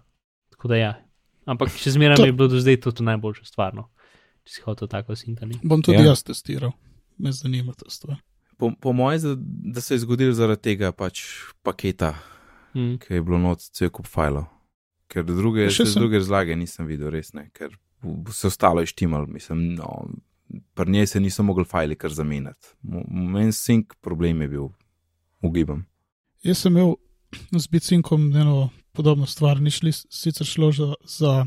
tako da ja. Ampak še zmeraj To- mi je bilo do zdaj to, to najboljše stvarno, če si hotel tako sinkani. Bom tudi Ja. ja. jaz testiral, me zanima ta stvar. Po, po mojem, da, da se je zgodil zaradi tega pač paketa, Mm. ki je bilo noč cel kup fajlov. Ker druge, Še še sem- druge razlage nisem videl, res ne, ker se ostalo je štimal, mislim, no, pri njej se niso mogli fajli kar zamenjati. Meni sink problem je bil, ugibam. Jaz sem imel z Bitsinkom eno podobno stvar, ni šli, sicer šlo za, za,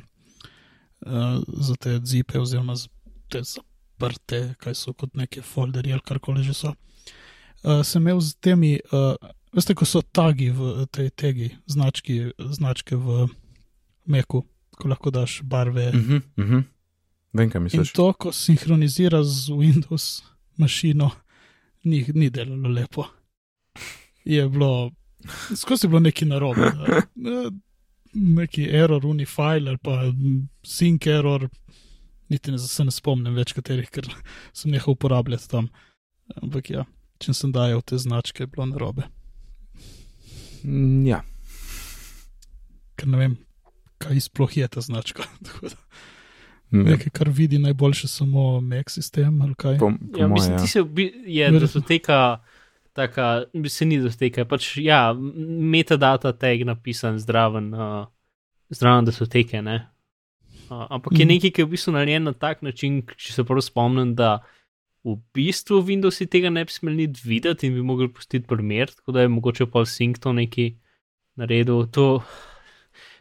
uh, za te zipe oziroma za te zaprte, kaj so kot neke folderje ali karkoli že so. Uh, sem imel z temi, uh, veste, ko so tagi v tej tegi, znački, značke v Meku, ko lahko daš barve. Uh -huh, uh -huh. Vem, kaj In misliš. to, ko sinhronizira z Windows mašino, ni, ni delalo lepo. Je bilo, skozi je bilo nekaj narobe. da, Neki error, unifile ali pa sync error, niti ne, se ne spomnim več katerih, ker sem nehal uporabljati tam. Ampak ja, če sem dajal te značke, je bilo narobe. Ja, Ker ne vem, kaj sploh je ta značka. Tako da Mm, Nekaj, kar vidi najboljše samo Mac sistem ali kaj. po, po Ja, mislim, ja. ti se bi- je Verjetno. datoteka, taka, se ni datoteka, pač ja, metadata tag napisan zdraven, uh, zdraven datoteke, ne. Uh, ampak je Mhm. nekaj, ki je v bistvu narejen na tak način, če se prav spomnim, da v bistvu Windowsi tega ne bi smeli niti videti in bi mogli pustiti primer, tako da je mogoče pa Sync to neki naredil. To,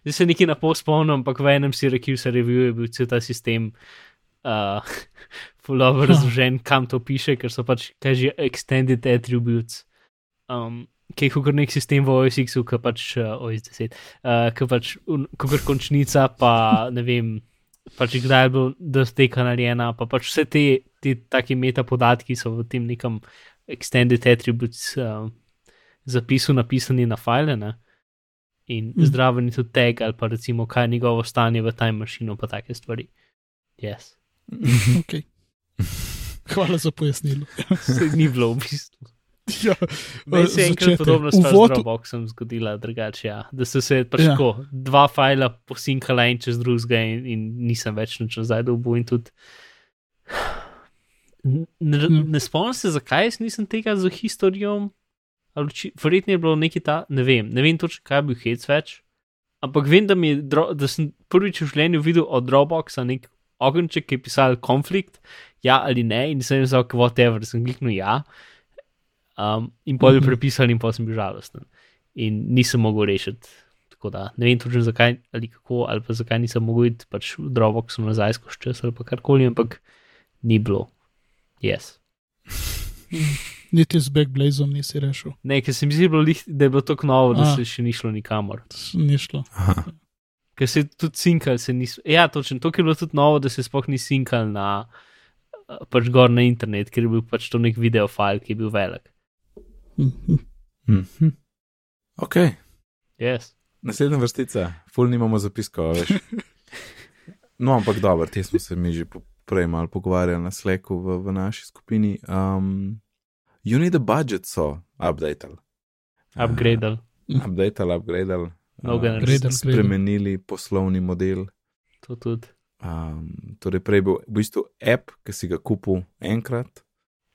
zdaj se nekaj na pol spomnim, ampak v enem Syracuse review je bil cel ta sistem. Uh, Fulano razložen, kam to piše, ker so pač, kaj že, extended attributes, um, ki jih kot nek sistem v OSX-u, ki pač uh, OS 10, uh, ki pač, kot končnica, pa ne vem, pač kdaj je bil dosteka narejena, pa pač vse te, te taki metapodatki so v tem nekem extended attributes uh, zapisu napisani na file, ne? In Mhm. zdraven je tudi tag ali pa recimo, kaj je njegovo stanje v time mašinu, pa take stvari. Yes. Okay. Hvala za pojasnilo. Se ni bilo v bistvu. Ja, Meni se je enkrat podobna stvar Uvod- z Dropboxom zgodila, drugače, ja. da so se pač Ja. dva fajla posinkala en čez drugega in, in nisem več nič nazaj dobil in tudi. Ne, ne, Ja. ne spomnim se, zakaj jaz nisem tega z historijo. ali Verjetno je bilo nekaj ta, ne vem, ne vem točno, kaj je bil hec več. Ampak vem, da, mi je, da sem prvič v življenju videl od Dropboxa nek ogenček, ki je pisal konflikt, ja ali ne, in sem rekel, whatever, sem kliknil ja. Um, in pol je Mhm. prepisal, in pol sem bil žalosten. In nisem mogel rešiti. Tako da ne vem točno zakaj ali kako, ali pa zakaj nisem mogel iti pač v Dropbox nazaj skozi čas ali pa karkoli, ampak ni bilo. Yes. Niti z Backblazom nisi rešil, Ne, ker se mi zdi, bilo lih- da je bilo tako novo, da A. se še ni šlo nikamor. Ni šlo. Aha. Ker se tudi sinkal, se nismo. Ja, točno, to je bilo tudi novo, da se sploh ni sinkal na eh, pač gor na internet, ker je bil pač to nek video file, ki je bil velik. Mhm. Mhm. Ok, Yes. naslednja vrstica, ful nimamo zapiskov, veš. No, ampak dobro, te smo se mi že prej malo pogovarjali na Slacku v, v naši skupini. Um, you need a budget, so updated. Upgradal. Updated, upgraded. Mnogo naredili. Upgradal, spremenili poslovni model. To tudi. Um, torej, prej bil v bistvu app, ki si ga kupil enkrat.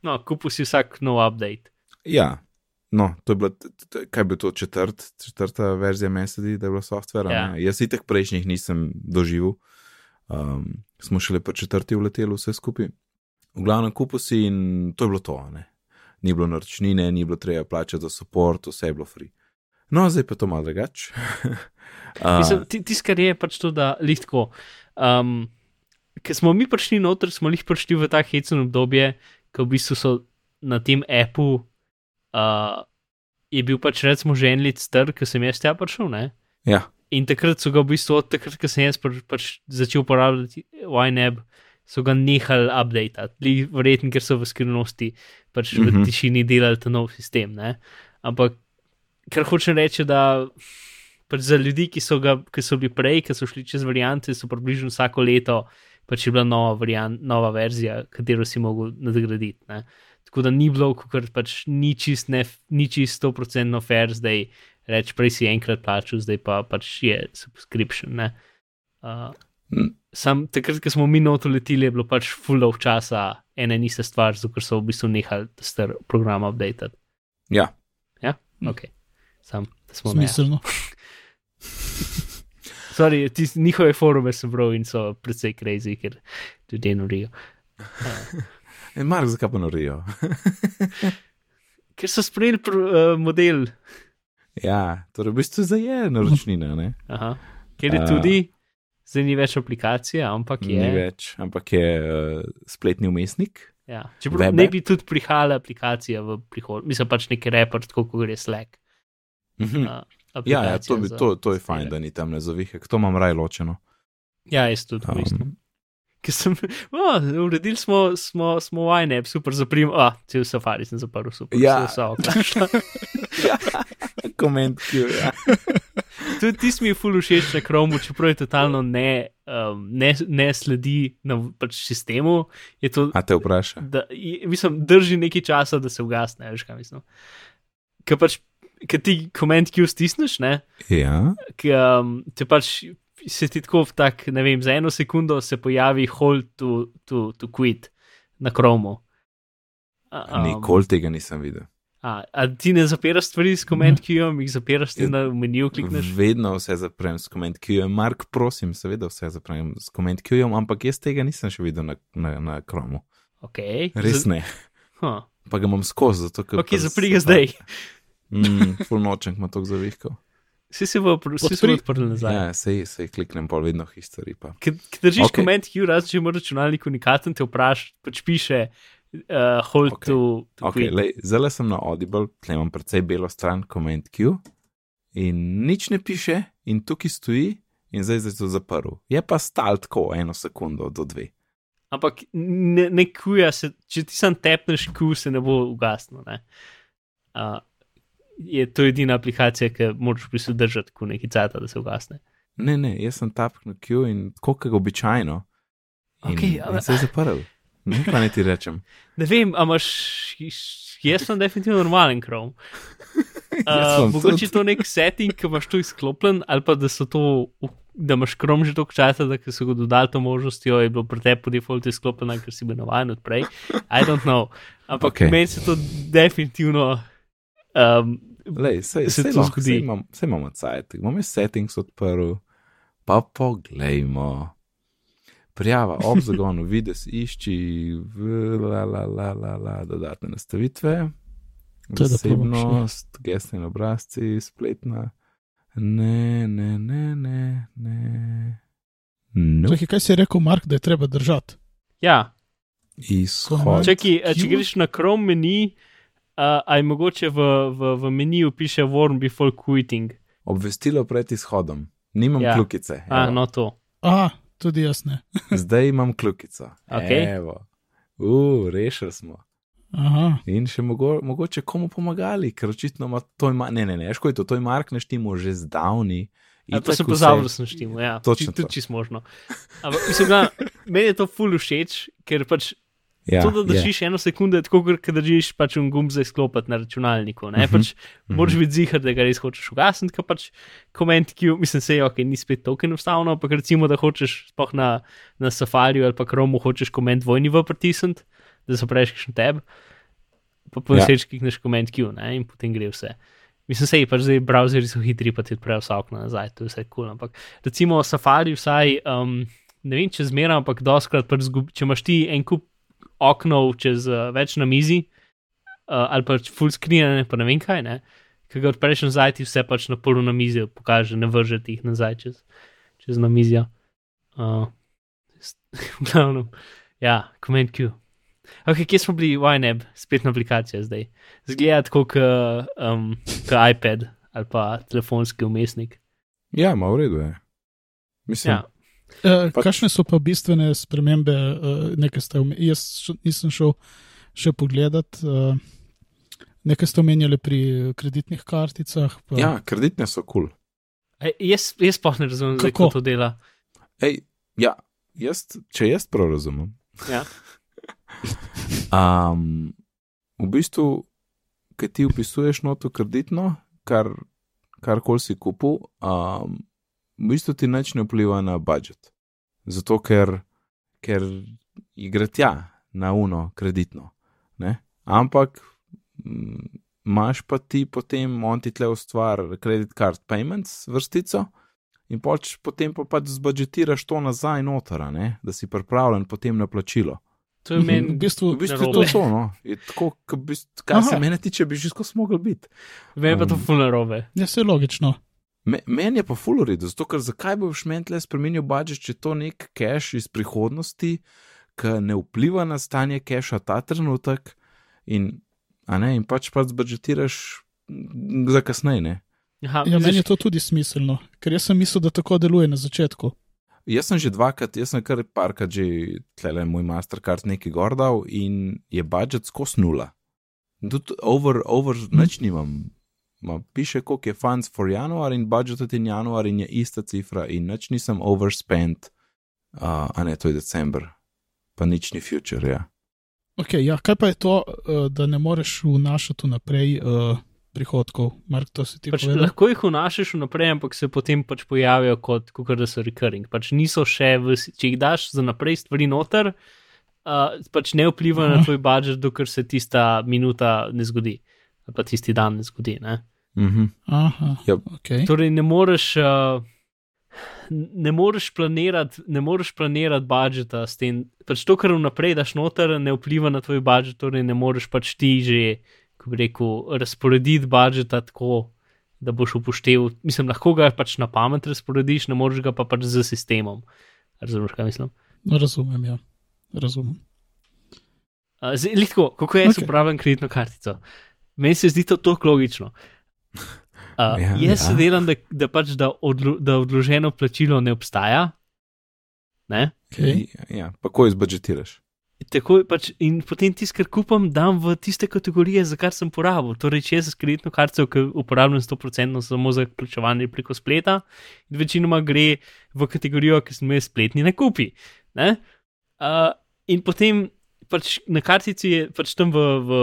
No, kupil si vsak nov update. Ja, no, to je t- kaj bi to četrt, četrta verzija Mesedi, da je bilo softvera. Ja. Ja. Jaz itek prejšnjih nisem doživel, um, smo šele pa četrti uleteli vse skupaj. V glavnem kupil si in to je bilo to, ne. Ni bilo naročnine, ni bilo treba plačati za support, vse je bilo free. No, zdaj pa to malo drugače. Ti- Tisto, kar je pač to, da lihtko. Um, Ker smo mi prišli noter, smo jih prišli v ta hecen obdobje, ko v bistvu so na tem appu, uh, je bil pač recimo že en let star, ko sem jaz tja prišel, ne? ja, In takrat so ga v bistvu, od takrat, ko sem jaz pr, pač začel uporabljati YNAB, so ga nehali updatati, verjetno, ker so v skrivnosti pač v Mhm. tišini delali ta nov sistem. Ne? Ampak kar hočem reči, da pač za ljudi, ki so, ga, ki so bili prej, ki so šli čez variante, so približno vsako leto pač je bila nova, variant, nova verzija, katero si mogel nadgraditi. Ne? Tako da ni bilo, ker pač ni čist, ne, ni čist 100% fair, zdaj reč, prej si enkrat plačal, zdaj pa pač je subscription. ne. Uh, Mm. sam takrat, ko smo mi noto leteli, je bilo pač full of časa ena in ista stvar, zato ker so v bistvu nehali ta star program updatati. ja. Ok, sam, smo. Smiselno. Sorry, tis, njihove forume sem bral in so precej crazy, ker ljudje norijo. E, Mark, zakaj pa norijo? Ker so sprejeli pr, uh, model, ja, torej v bistvu zdaj je naročnina, ne? aha, ker je tudi, zdaj ni več aplikacije, ampak je. Ni več, ampak je uh, spletni umestnik. Ja. Čeprav ne bi tudi prihajala aplikacija v prihodnje, mislim pač neki report, tako kot je Slack. Mhm. Uh, Ja, ja to, bi, to, to je fajn, da ni tam ne zavihek, to imam raj ločeno. Ja, jaz tudi um, mislim. Ker sem, oh, uredili smo, smo, smo YNAB, super zaprim, ah, cel safari sem zaprl, super. Ja. vse okna. ja, koment, ki ja. Tudi ti mi je ful všeč na Chromu, čeprav je totalno ne, um, ne, ne sledi na pač sistemu. Je to, A te vpraša? da, je- mislim, drži nekaj časa, da se ugasne, veš kaj mislim. Ker pač, ker ti koment, ki jo stisneš, ne, Ja, ki um, te pač se ti tako v tak, ne vem, za eno sekundo se pojavi hold to, to, to quit na Chromu. A- um, nikoli tega nisem videl. A, a ti ne zapiraš stvari s ki jo jih zapiraš, ti na meniju klikneš. Vedno vse zaprem s ki jo je. Mark, prosim, seveda vse zaprem s ki jo imam, ampak jaz tega nisem še videl na, na, na kromu. Okay. Res ne. Huh. Pa ga imam skozi, zato ker. Ok, zapri ga zdaj. Mm, full nočem, ima to zavihkal. Vsi se bo odprli nazaj. Ja, sej, sej kliknem pol vedno history pa. Ker ker držiš Ok. okay. koment, ki razen če imaš računalnik unikaten, te vpraša, pač piše uh, hold Ok. okay. to, to Okay, lej, zdaj sem na Audible, tle imam precej belo stran, comment queue in nič ne piše, in tukaj stoji, in zdaj je to zaprl. Je pa stal tako eno sekundo do dve. Ampak ne, ne kuja se, če ti sam tepneš ku, se ne bo ugasnil. Ne? Uh, je to edina aplikacija, ki moraš prisudržati, ko nekaj cata, da se ugasne. Ne, ne, jaz sem tapknil queue in kot običajno. In, Okej, in ampak- se je zaprl. Ne, pa ne ti rečem. Ne vem, a imaš jaz sem definitivno normalen Chrome. Uh, sem mogoče tudi. to nek setting, ki imaš to izklopljen, ali pa da so to, da imaš Chrome že toliko časa, da so ga dodali to možnostjo, je bilo pri tebi po defaultu izklopljeno, ker si bil navaden odprej. I don't know. Ampak okay. meni se to definitivno. Um, Lej, sej, se sej to lahko, zgodi. Sej, imam, sej imamo cajt, imamo jaz settings odprl, pa poglejmo. Prijava ob zagonu, vides, išči, v, la, la, la, la, la, dodatne nastavitve, zasebnost, gesni obrazci, spletna. Ne, ne, ne, ne, ne. No, Čakaj, kaj si rekel, Mark, da je treba držati? ja, izhod. Čakaj, če greš na Chrome meni, uh, aj mogoče v, v, v meniju piše Warm before quitting. Obvestilo pred izhodom. Nimam Ja. ja. kljukice. A, no to. A, tudi jaz ne. Zdaj imam kljukico. Okej. Evo. Uh, rešili smo. Aha, In še mogo, mogoče komu pomagali, ker očitno ima to, ima, ne, ne, ne, ško je to, to je Mark naštimo že zdavni. Ja, pa Itak sem pozabil, da sem štimo. Ja, Točno tudi to. čisto možno. Ampak mislim, da meni je to ful všeč, ker pač Ja, to, da je. držiš eno sekundo, je tako, kot držiš pač un gumb za izklopiti na računalniku. Ne? Mhm, Pač, Moraš biti zihar, da ga res hočeš ugasniti, ker pač koment, ki mislim, se je ok, ni spet tako enostavno, ampak recimo, da hočeš sploh na, na Safariju ali pa Chromu hočeš koment dvojni v pritisniti, da zapreš kakšen tab, pa po Ja. nesreči klikneš koment Q ne? in potem gre vse. Mislim, sej, pač zdaj browserji so hitri, pa ti odprejo vsa okna nazaj, to je vse kul. Cool, ampak recimo Safari vsaj, um, ne vem, če zmeraj, ampak doskrat, pač zgub, če imaš ti en kup oknov čez uh, več na mizi, uh, ali pač full screen, pa ne vem kaj, ne. Ki ga odpreš nazaj, ti vse pač na polu na mizi pokaže, ne vrže ti jih nazaj čez, čez na mizijo. Uh, v glavnem, ja, command Q. Ok, kje smo bili, YNAB, spletna aplikacija zdaj. Zgleda tako kot um, kot iPad ali pa telefonski umestnik. Ja, ma v redu je. Mislim, Ja, e, Pač- kakšne so pa bistvene spremembe, e, nekaj ste omenili, jaz nisem šel še pogledat, e, nekaj ste omenjali pri kreditnih karticah. Pa, ja, kreditne so kul. Cool. E, jaz, jaz pa ne razumem, zdaj, Kako? kako to dela. Ej, ja, jaz, če jaz prav razumem. Ja. Um, v bistvu, ki ti upisuješ noto kreditno, kar, kar koli si kupil, um, v bistvu ti nič ne vpliva na budžet. Zato, ker, ker gre tja na uno kreditno. Ne? Ampak mm, imaš pa ti potem, on ti tle ustvari credit card payments vrstico. In pač potem pa pač zbudžetiraš to nazaj noter, a ne? da si pripravljen potem na plačilo. To je meni, v bistvu, V bistvu to to, no. Je tako, kot bi, kar Aha. se mene tiče, bi že skozi mogel biti. meni pa to Um, fulno robe. ja, se logično. Me, meni je pa fulorid, zato ker zakaj boš meni tle spremenil budžet, če je to nek cache iz prihodnosti, ki ne vpliva na stanje cache ta trenutek in, a ne, in pač pač zbudžetiraš mm, za kasneje, ne. Aha, Ja, meni je to tudi smiselno, ker jaz sem mislil, da tako deluje na začetku. Jaz sem že dvakrat, jaz sem kar parkrat že, tle moj Mastercard nekaj gordal in je budžet skos nula. Tudi over, over, Hm. nič nimam. Ma piše, koliko je funds for januar in budžet in januar in je ista cifra in nič nisem overspent, uh, a ne, to je december, pa nič ni future, ja. Okay, ja, kaj pa je to, e, da ne moreš vnašati vnaprej uh, prihodkov? Mark, to si ti pač povedal. lahko jih vnašaš vnaprej, ampak se potem pač pojavijo kot, kot da so recurring. Pač niso še, v, če jih daš za naprej stvari noter, uh, pač ne vpliva na Aha. tvoj budžet, dokler se tista minuta ne zgodi, ali pa tisti dan ne zgodi. Ne? Mhm. Aha, Ja. okay. Torej, ne moreš. Uh, Ne moreš planirati, ne moreš planirati budžeta s tem, pač to, kar vnaprej daš noter, ne vpliva na tvoj budžet, torej ne moreš pač ti že, ko bi rekel, razporediti budžeta tako, da boš upošteval. Mislim, lahko ga pač na pamet razporediš, ne moreš ga pa pač z sistemom. Razumeš, kaj mislim? No, razumem, ja. Razumem. Uh, litko, kako jaz okay. upravljam kreditno kartico. Meni se zdi to tako logično. Uh, Ja, jaz se ja. delam, da, da pač da, odlo, da odloženo plačilo ne obstaja. Ne? Okay. Ja, pa ko izbudžetiraš. Tako pač, in potem tisto, kar kupam, dam v tiste kategorije, za kar sem porabil. Torej, če jaz s kreditno kartico, ki uporabljam 100% samo za plačevanje preko spleta, večinoma gre v kategorijo, ki sem jaz spletni nakupi. Ne? Uh, in potem pač na kartici je pač tam v, v,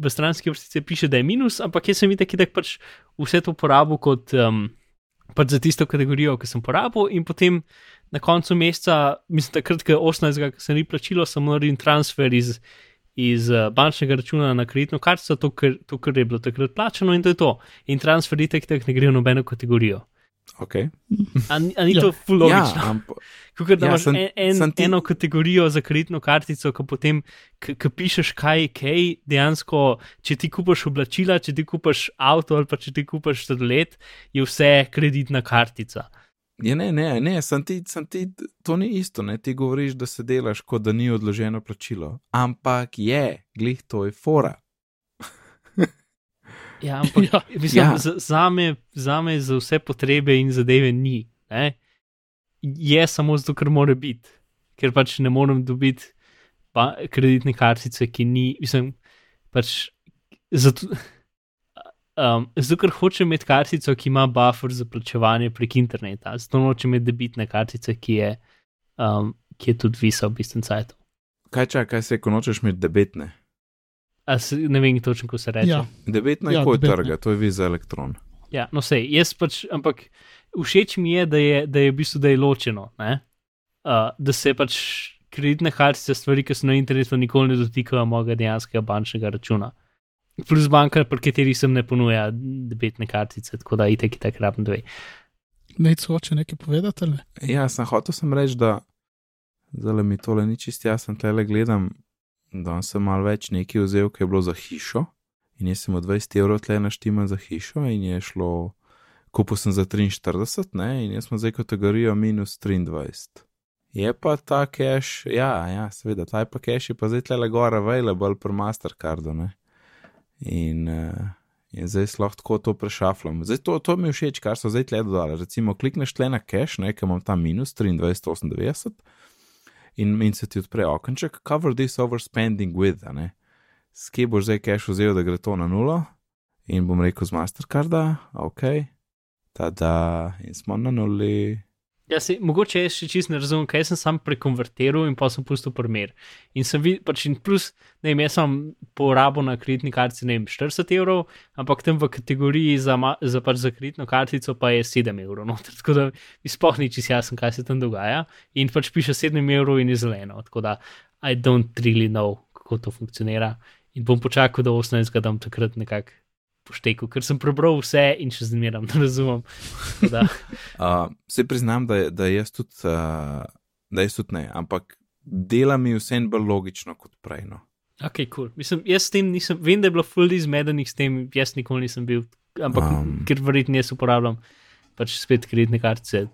v stranski vrstici piše, da je minus, ampak jaz sem videl, da je pač vse to porabil kot um, pač za tisto kategorijo, ki sem porabil, in potem na koncu meseca, mislim, takrat, ko je 18, ki sem ni plačilo, sem naredil transfer iz, iz uh, bančnega računa na kreditno kartico, to, kar, je bilo takrat plačano, in to je to. In transfer itek tak ne gre v nobeno kategorijo. Okay. A, ni- a ni Ja. to fulogično? Ja, amp, Kot da Ja, imaš sem- en, en, ti- eno kategorijo za kreditno kartico, ki potem, ki pišeš kaj, je kaj, dejansko, če ti kupaš oblačila, če ti kupaš avto ali pa če ti kupaš sladoled, je vse kreditna kartica. Ja, ne, ne, ne, sem ti, sem ti, to ni isto, ne, ti govoriš, da se delaš, kot da ni odloženo plačilo. Ampak je, glih to je fora. Ja, ampak Ja. mislim, Ja. za, za, me, za me za vse potrebe in zadeve ni. Ne? Je samo zato, ker mora biti, ker pač ne morem dobiti pa, kreditne kartice, ki ni, mislim, pač zato. Um, zato, ker hočem imeti kartico, ki ima buffer za plačevanje prek interneta, zato nočem imeti debitne kartice, ki je, um, ki je tudi visa v bistvu sajtu. Kaj čakaj, se, ko nočeš imeti debetne? A se, ne vem točno, ko se reče. Ja, Debetna je Ja, kot debetna. trga, to je viza elektron. Ja, no, sej, jaz pač, ampak všeč mi je, da je, da je v bistvu da je ločeno, ne? uh, da se pač kreditne kartice, stvari, ki so na internetu, nikoli ne dotikajo mojega dejanskega bančnega računa. Plus banka, pri kateri sem ne ponuja debetne kartice, tako da itek itek rabim dve. nec hoče nekaj povedati. ali ne? Ja, sem hotel sem reči, da zdaj mi tole ni čist jasno, tle gledam, da sem malo več nekaj vzel, ki je bilo za hišo. In jaz sem od 20 evrov tle naštimal za hišo in je šlo, kupil sem za 43, ne, in jaz sem zdaj kategorijo minus 23. Je pa ta cache, ja, ja, seveda, ta je pa cache, pa zdaj tle gor available pri Mastercardu, ne. In, uh, in zdaj lahko to prešafljam. Zdaj to, to mi je všeč, kar so zdaj tle dodali. Recimo, klikneš tle na cache, ne, ker imam tam minus 23,98 in, in se ti odpre okenček, cover this overspending with, a ne. Skje boš zdaj cache vzel, da gre to na nulo in bom rekel z Mastercarda, ok, tada in smo na nuli. Ja, se, mogoče jaz še čist ne razumem, kaj sem sam prekonvertiral in pa sem pustil primer. In sem videl, pač in plus, ne vem, jaz sem porabo na kreditni kartici, ne vem, 40 evrov, ampak tam v kategoriji za, za, pač za kreditno kartico pa je 7 evrov. Noter, tako da mi sploh ni čist jasno, kaj se tam dogaja. In pač piše 7 evrov in je zeleno. Tako da I don't really know, kako to funkcionira. In bom počakal do 18, da bom takrat nekako poštekel, ker sem prebral vse in še zmeram, ne razumem. Da, Uh, se priznam, da, da jaz tudi, uh, da jaz tudi ne, ampak dela mi vseeno bolj logično kot prej. No. Ok. Cool. Mislim, jaz s tem nisem, vem, da je bilo fully izmedenih s tem, jaz nikoli nisem bil, ampak um, ker verjetno jaz uporabljam pač spet kreditne kartice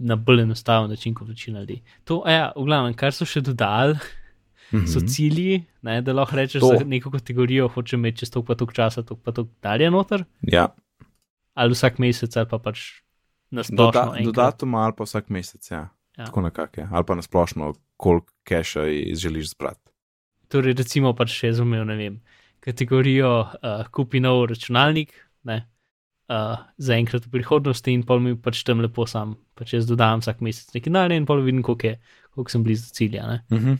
na bolj enostaven način kot večina ljudi. To, ja, v glavnem, kar so še dodali, Mhm. so cilji, ne, da lahko rečeš To. za neko kategorijo, hočeš imeti čez toliko pa toliko časa, toliko pa toliko dalje noter, Ja, ali vsak mesec, ali pa pač na doda, splošno. enkrat. dodatoma ali pa vsak mesec, ja. Ja. Tako nekako je. Ali pa nasplošno, koliko keša želiš zbrati. Torej, recimo, pač še zumel, ne vem, kategorijo uh, kupi nov računalnik, ne, uh, za enkrat v prihodnosti in pol mi pač tam lepo sam, pač jaz dodam vsak mesec nekaj denarja in pol vidim, koliko, je, koliko sem blizu cilja. Ne. Mhm.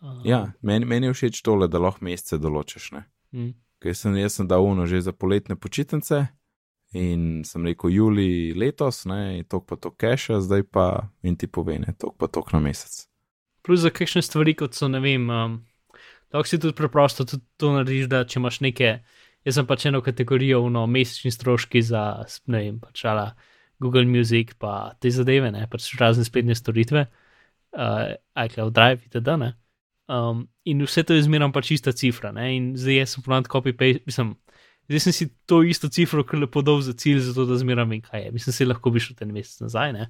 Uh, Ja, meni, meni je všeč tole, da lahko mesece določiš. Ne? mm, Ker sem, jaz sem dal uno že za poletne počitnice in sem rekel juli letos, ne, tok pa to keša, zdaj pa in ti pove, ne, tok pa tok na mesec. Plus za kakšne stvari, kot so, ne vem, um, lahko si tudi preprosto tudi to narediš, da če imaš neke, jaz sem pač eno kategorijo, no, mesečni stroški za, ne vem, pač ala Google Music, pa te zadeve, ne, pač razne spletne storitve, uh, iCloud Drive, itd. Ne. Um, in vse to je zmeraj pač ista cifra, ne, in zdaj jaz sem ponad copy-paste, mislim, zdaj sem si to isto cifro kar lepo dal za cilj, zato da zmeraj vem, kaj je. Mislim, se lahko bi šel ten mesec nazaj, ne.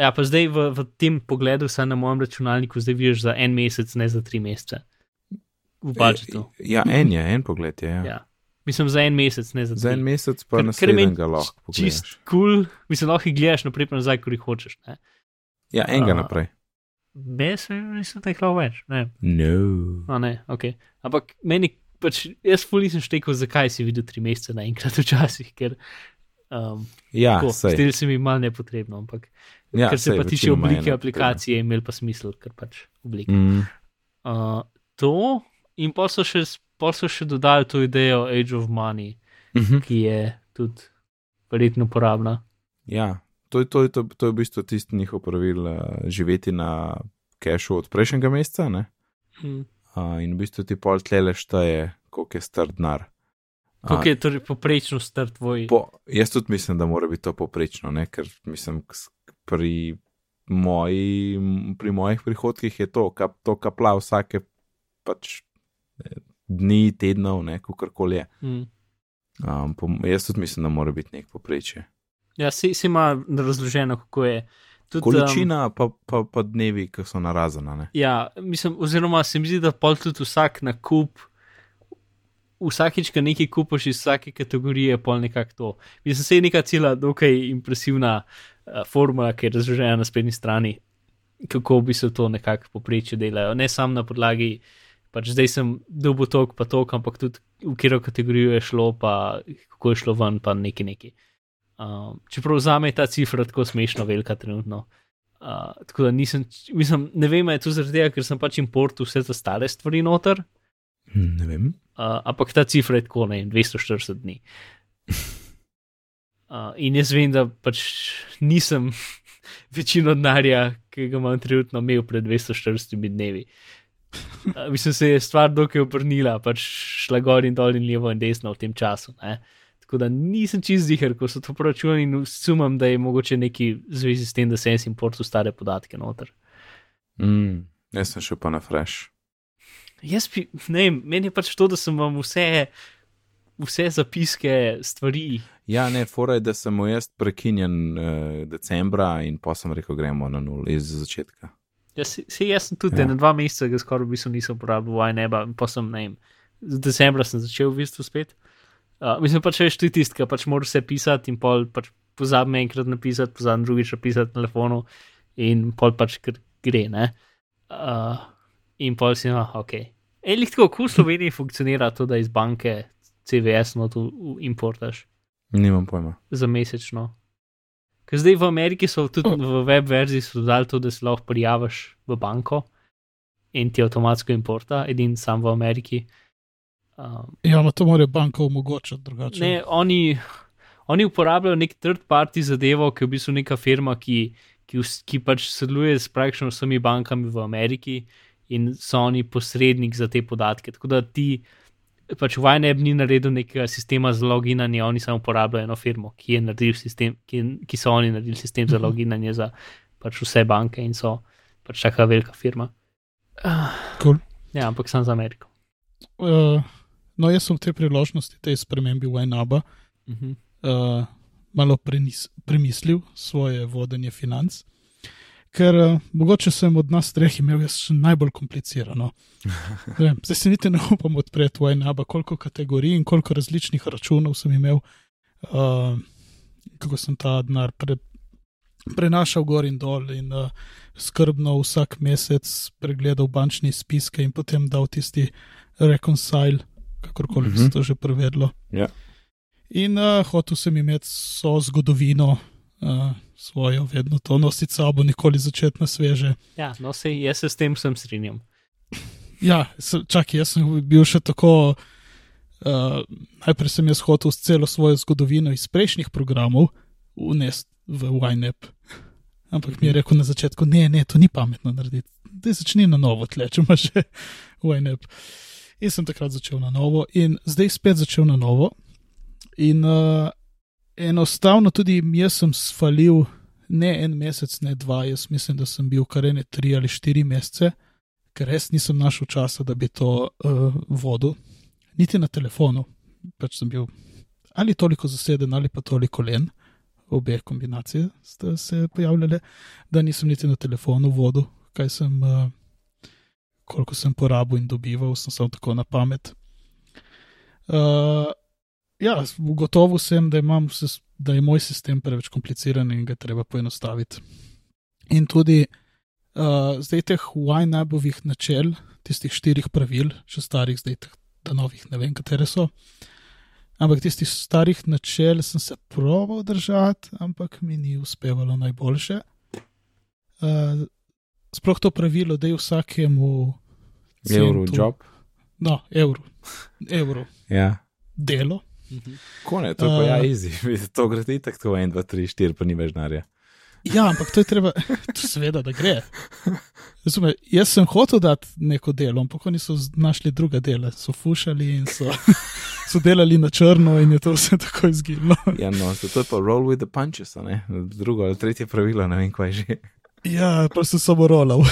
Ja, pa zdaj v, v tem pogledu, saj na mojem računalniku, zdaj vidiš za en mesec, ne za tri mesece. V budžetu. Ja, en je, en pogled je. Ja. Ja. Mislim, za en mesec, ne za tri. Za en mesec pa ker naslednjega meni lahko Čist kul, cool. mislim, lahko jih gledaš naprej in nazaj, ko jih hočeš. Ne? Ja, enega A. naprej. Jaz nisem tako več. Ne, No. no, ne, ok. Ampak meni, pač, jaz ful nisem štekel, zakaj si videl tri mesece naenkrat včasih, ker um, Ja, zdelo se mi malo nepotrebno, ampak Ja, ker se sej, pa tiče oblike aplikacije, je imel pa smisel, ker pač oblika. Mm. Uh, to, in pa so še, pol so še dodali to idejo Age of Money, Mhm. ki je tudi verjetno uporabna. Ja, to to, to, to je v bistvu tisti njihov pravil, uh, živeti na kešu od prejšnjega meseca. Ne? Hm. Uh, in v bistvu ti pol tlele šteje, koliko je star denar. Kako je torej poprečno star tvoj? Po, jaz tudi mislim, da mora biti to poprečno, ne? ker mislim, pri, moji, pri mojih prihodkih je to, kap, to kapla vsake pač eh, dni, tednov, kako koli je. Hm. Um, po, jaz tudi mislim, da mora biti nek poprečje. Ja, si, si ima razloženo, kako je. Tudi, Količina, um, pa, pa, pa dnevi, ki so narazana. Ne? Ja, mislim, oziroma se mi zdi, da pol tudi vsak nakup, vsakič, ko nekaj kupiš iz vsake kategorije, pol nekako to. Mislim, se je neka cela, dokaj impresivna uh, formula, ki je razložena na spletni strani, kako bi se to nekako poprečje delajo. Ne samo na podlagi, pač zdaj sem dobil tok, pa tok, ampak tudi v katero kategorijo je šlo, pa kako je šlo ven, pa neki neki. Um, čeprav za me je ta cifra tako smešno velika trenutno. Uh, tako da nisem, mislim, ne vem, je to zaradi tega, ker sem pač importu vse te stare stvari noter, Hm, Ne vem. uh, ampak ta cifra je tako, ne vem, 240 dni. Uh, in jaz vem, da pač nisem večino denarja, ki ga imam trenutno, imel pred 240 dnevi. Uh, mislim, se je stvar dokaj obrnila, pač šla gor in dol in levo in desno v tem času. Ne? Tako da nisem čist zihar, ko so to proračunali in sumam, da je mogoče neki zvezi s tem, da sem importu stare podatke noter. Mm, jaz sem šel pa na fresh. Jaz bi, ne vem, meni je pač to, da sem vam vse, vse zapiske, stvari. Ja, ne, fora je, da sem mu jaz prekinjen uh, decembra in pa sem rekel, gremo na nul iz začetka. Jaz, se, jaz sem tudi Ja. ja. na dva meseca, ga skoraj v bistvu nisem uporabljal, vaj neba, in pa sem, ne vem, z decembra sem začel v bistvu spet. Uh, mislim pač, veš, ti tisti, ki pač moraš vse pisati in pol pač pozabim enkrat napisati, pozabim drugič napisati na telefonu in pol pač gre, ne. Uh, in pol si, no, ok. Elik tako, kako v Sloveniji funkcionira to, da iz banke CVS not v- v- importaš. Nimam pojma. za mesečno. Ker zdaj v Ameriki so tudi v web verziji dodali to, da se lahko prijaviš v banko in ti avtomatsko importa, edin sam v Ameriki. Um, Ja, no to mora banka omogočati drugače. ne, oni, oni uporabljajo nek third party zadevo, ki je v bistvu neka firma, ki, ki, ki pač sodeluje s praktično vsemi bankami v Ameriki in so oni posrednik za te podatke. Tako da ti pač Vajneb ni naredil nekega sistema za loginanje, oni samo uporabljajo eno firmo, ki, je sistem, ki, ki so oni naredili sistem za Mhm. loginanje za pač vse banke in so pač taka velika firma. Uh, Cool. Ja, ampak sam za Ameriko. Uh, no, jaz sem v tej priložnosti, tej spremembi Wajnaba, Uh -huh. uh, malo prenis, premislil svoje vodenje financ. Ker uh, mogoče sem od nas treh imel jaz še najbolj komplicirano. Vem, zdaj se niti ne upam odpreti Wajnaba, koliko kategorij in koliko različnih računov sem imel, uh, kako sem ta denar pre, prenašal gor in dol in uh, skrbno vsak mesec pregledal bančne izpiske in potem dal tisti reconcile, kakorkoli se Mhm. to že prevedlo. Ja. In uh, hotel sem imeti so zgodovino uh, svojo, vedno to nositi sabo, nikoli začeti na sveže. Ja, no, sej, jaz se s tem sem strinjam. Ja, s- čakaj, jaz sem bil še tako. Uh, najprej sem jaz hotel celo svojo zgodovino iz prejšnjih programov unesti v YNAB. Ampak mi je rekel na začetku, ne, ne, to ni pametno narediti. Da začni na novo, tle, če imaš že YNAB. In sem takrat začel na novo, in zdaj spet začel na novo. In uh, enostavno tudi jaz sem svalil ne en mesec, ne dva, jaz mislim, da sem bil kar ene tri ali štiri mesece, ker res nisem našel časa, da bi to uh, vodil, niti na telefonu. Pač sem bil ali toliko zaseden, ali pa toliko len, obe kombinacije sta se pojavljale, da nisem niti na telefonu vodil, kaj sem, uh, koliko sem porabil in dobival, sem samo tako na pamet. Uh, ja, ugotovil sem, da, imam, da je moj sistem preveč kompliciran in ga treba poenostaviti. In tudi uh, zdaj teh YNAB-ovih načel, tistih štirih pravil, še starih, zdaj teh novih, ne vem, katere so. Ampak tistih starih načel sem se proval držati, ampak mi ni uspevalo najboljše. Uh, sploh to pravilo, da je vsakemu Euro centu. job. No, evro. evro. Ja. Delo. Kone, to je pa ja, Uh, easy. to gre ti tako 1, 2, 3, 4, pa ni več denarja. Ja, ampak to je treba, to seveda, da gre. Razume, jaz sem hotel dati neko delo, ampak oni so našli druga dela, so fušali in so, so delali na črno, in je to vse tako izginilo. Ja, no, to je pa roll with the punches, a ne? Drugo ali tretje pravilo, ne vem, kaj že. Ja, pa sem samo rolal.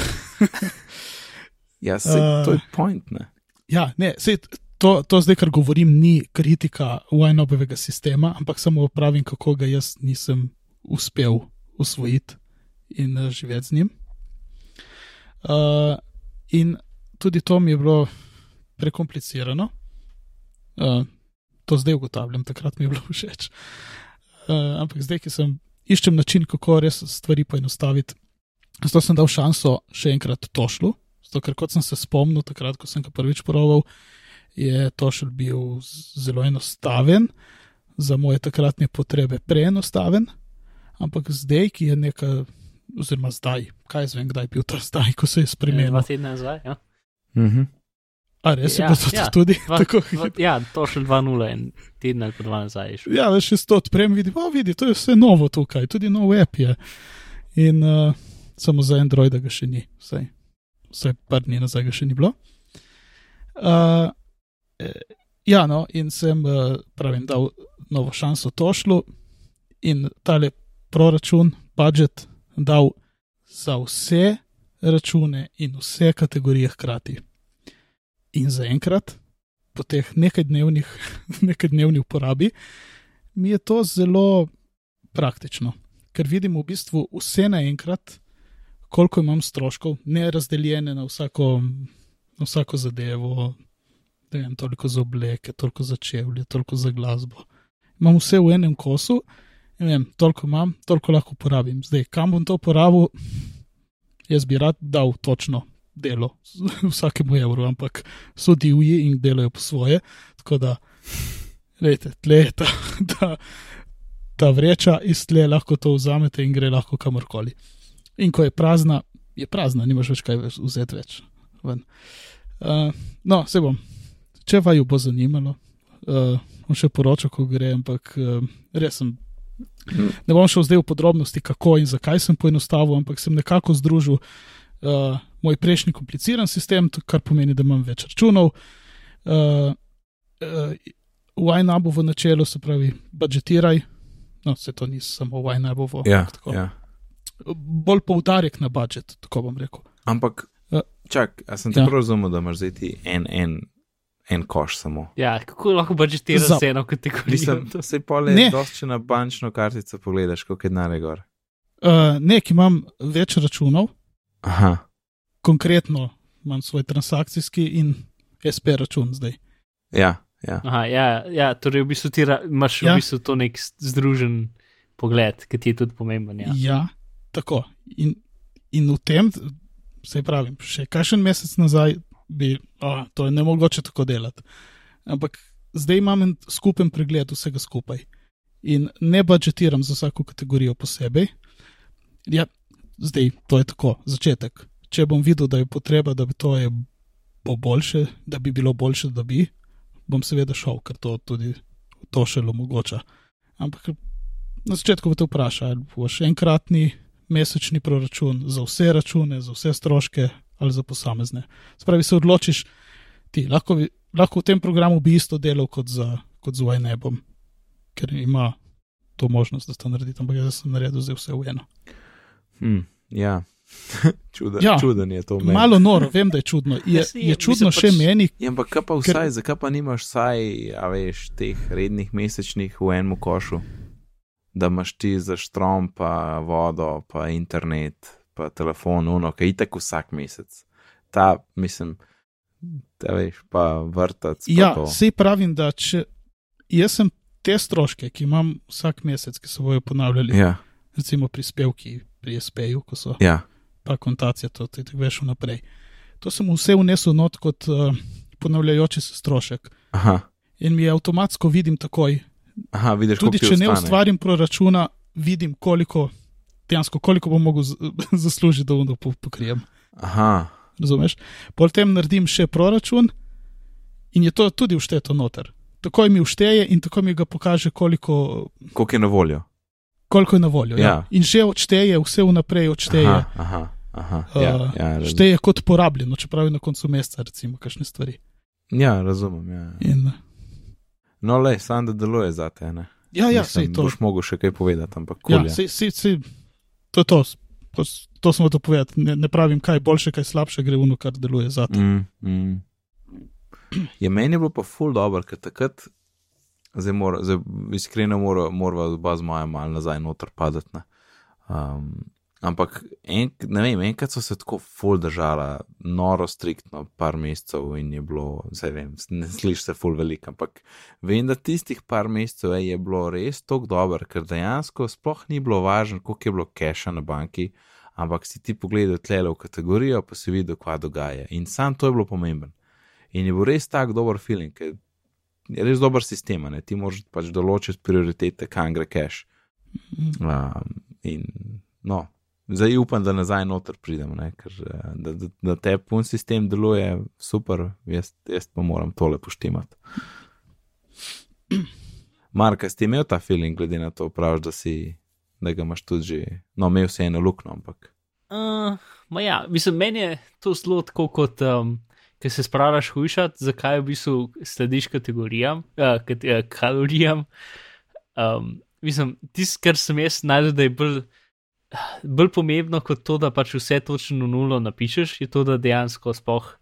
Ja, se, Uh. to je point, ne? Ja, ne, sej, to, to zdaj, kar govorim, ni kritika Wajnobovega sistema, ampak samo pravim, kako ga jaz nisem uspel usvojiti in uh, živeti z njim. Uh, in tudi to mi je bilo prekomplicirano. Uh, to zdaj ugotavljam, takrat mi je bilo všeč. Uh, ampak zdaj, ki sem iščem način, kako res stvari poenostaviti, zato sem dal šanso še enkrat tošlu. Zato, ker kot sem se spomnil, takrat, ko sem ga prvič poroval, je tošel bil zelo enostaven, za moje takratne potrebe preenostaven, ampak zdaj, ki je neka, oziroma zdaj, kaj jaz vem, kdaj je bil ta zdaj, ko se je Dva spremenil. tedna nazaj. Ja, Mhm. A res je Ja, bilo to ja, tudi dva, tako? dva, ja to še 2-0 in teden ali pa dva nazaj. je šel. Ja, veš, jaz to odprem, vidim, o, vidi, to je vse novo tukaj, tudi nov app je. In uh, samo za Android ga še ni, vsaj, vsaj par dni nazaj ga še ni bilo. Uh, ja, no, in sem, uh, pravim, dal novo šanso Tošlu in tale proračun, budžet, dal za vse račune in vse kategorije hkrati. In zaenkrat, po teh nekaj dnevnih, nekaj dnevni uporabi, mi je to zelo praktično, ker vidim v bistvu vse naenkrat, koliko imam stroškov, ne razdeljene na vsako, na vsako zadevo, ne vem, toliko za obleke, toliko za čevlje, toliko za glasbo. Imam vse v enem kosu, vem, toliko imam, toliko lahko porabim. Zdaj, kam bom to porabil, jaz bi rad dal točno delo vsakemu evru, ampak so divji in delajo po svoje. Tako da, gledajte, tle je ta, ta, ta vreča iz tle, lahko to vzamete in gre lahko kamorkoli. In ko je prazna, je prazna, nimaš več kaj vzeti več. ven. Uh, no, se bom, če vaju bo zanimalo, uh, bom še poročal, ko gre, ampak uh, res sem. Ne bom šel zdaj v podrobnosti, kako in zakaj sem poenostavil, ampak sem nekako združil uh, moj prejšnji kompliciran sistem, kar pomeni, da imam več računov. Uh, uh, YNAB v načelu, se pravi, budžetiraj. No, se to ni samo YNAB, Ja, tako. ja. Bolj poudarek na budžet, tako bom rekel. Ampak, Ja. čak, a sem te Ja. prav razumel, da imaš zdaj ti en, en, en koš samo. Ja, kako lahko budžetiraš Za- za eno kategorijo? To- se pole, dosti če na bančno kartico pogledaš, koliko je denarja gor. Uh, Nek imam več računov, Aha, konkretno imam svoj transakcijski in SP račun zdaj. ja, ja. Aha, ja, ja, torej v bistvu ti imaš Ja. v bistvu to nek združen pogled, ki ti je tudi pomemben. Ja. ja tako. In, in v tem, se pravim, še kakšen mesec nazaj bi, a, to je ne mogoče tako delati. Ampak zdaj imam en skupen pregled vsega skupaj in ne budžetiram za vsako kategorijo posebej. Ja, zdaj to je tako, začetek. Če bom videl, da je potreba, da bi to je bo boljše, da bi bilo boljše, da bi, bom seveda šel, ker to tudi to še omogoča. Ampak na začetku bo te vprašal, ali boš enkratni mesečni proračun za vse račune, za vse stroške ali za posamezne. Spravi se odločiš, ti lahko, lahko v tem programu bi isto delal kot za, kot z YNEBom, ker ima to možnost, da to naredi, ampak jaz sem naredil zdaj vse v eno. Hm, ja. Čuden, Ja. čuden je to meni. Malo noro, vem, da je čudno. Je, je, čudno mislim, še pač- meni, Ja, ampak kaj pa Ker- vsaj, zakaj pa nimaš vsaj, a veš, teh rednih mesečnih v enem košu, da imaš ti za štrom, pa vodo, pa internet, pa telefon, uno, kaj itak vsak mesec. Ta, mislim, da veš, pa vrtac. Pa Ja, to. sej pravim, da če jaz sem te stroške, ki imam vsak mesec, ki se bojo ponavljali, ja. Recimo prispevki pri SP-ju, ko so ja, pa kontacija, to ti veš vnaprej. To sem vse vnesel not kot uh, ponavljajoči se strošek. aha, In mi je avtomatsko vidim takoj, aha vidiš, tudi če ne ostane. ustvarim proračuna, vidim, koliko, dejansko, koliko bom mogel zaslužiti, da ono po- pokrijem. Aha, razumeš? Potem naredim še proračun in je to tudi všteto noter. Takoj mi všteje in tako mi ga pokaže, koliko, Koliko je na voljo? koliko je na voljo. Ja. Ja. Ja. In že odšteje, vse vnaprej odšteje. Aha, aha, aha. Ja, Uh, ja, razumem. šteje kot porabljeno, čeprav je na koncu meseca, recimo, kakšne stvari. ja, razumem. Ja. In, No, le, sam da deluje za te. Ne? ja, ja, Mislim, sej to. Boš mogel še kaj povedati, ampak Ja, kul je. sej, sej, sej, to je to. To sem hotel povedati. Ne, ne pravim, kaj boljše, kaj slabše, gre v no, kar deluje za te. Mm, mm. Je meni je bilo pa ful dobro, ker takrat, zdaj, mora, zdaj iskreno mora, morava oba z moja mal nazaj noter padati. Um, ampak en, ne vem, enkrat so se tako ful držala, noro striktno, par mesecev in je bilo, zdaj vem, ne slišiš se ful veliko, ampak vem, da tistih par mesecev je bilo res tako dobro, ker dejansko sploh ni bilo važno, koliko je bilo keša na banki, ampak si ti pogledal tlele v kategorijo, pa si videl, kaj dogaja. In sam to je bilo pomemben. In je bil res tak dober feeling, ker je res dober sistem, ne? ti moraš pač določiti prioritete, kam gre cache. Um, in no, zdaj upam, da nazaj noter pridem, ne? ker eh, da, da, da te pun sistem deluje super, jaz, jaz pa moram tole poštimati. Marka, si imel ta feeling, glede na to, praviš, da, si, da ga imaš tudi že, no, imel si eno luknjo, ampak. Uh, ma ja, mislim, meni je to zelo tako kot. Um, Ker se spravaš hujšati, zakaj v bistvu slediš kategorijam, uh, kat, uh, kalorijam. Um, mislim, tisto, kar sem jaz najdel, da je bolj, bolj pomembno kot to, da pač vse točno nulo napišeš, je to, da dejansko spoh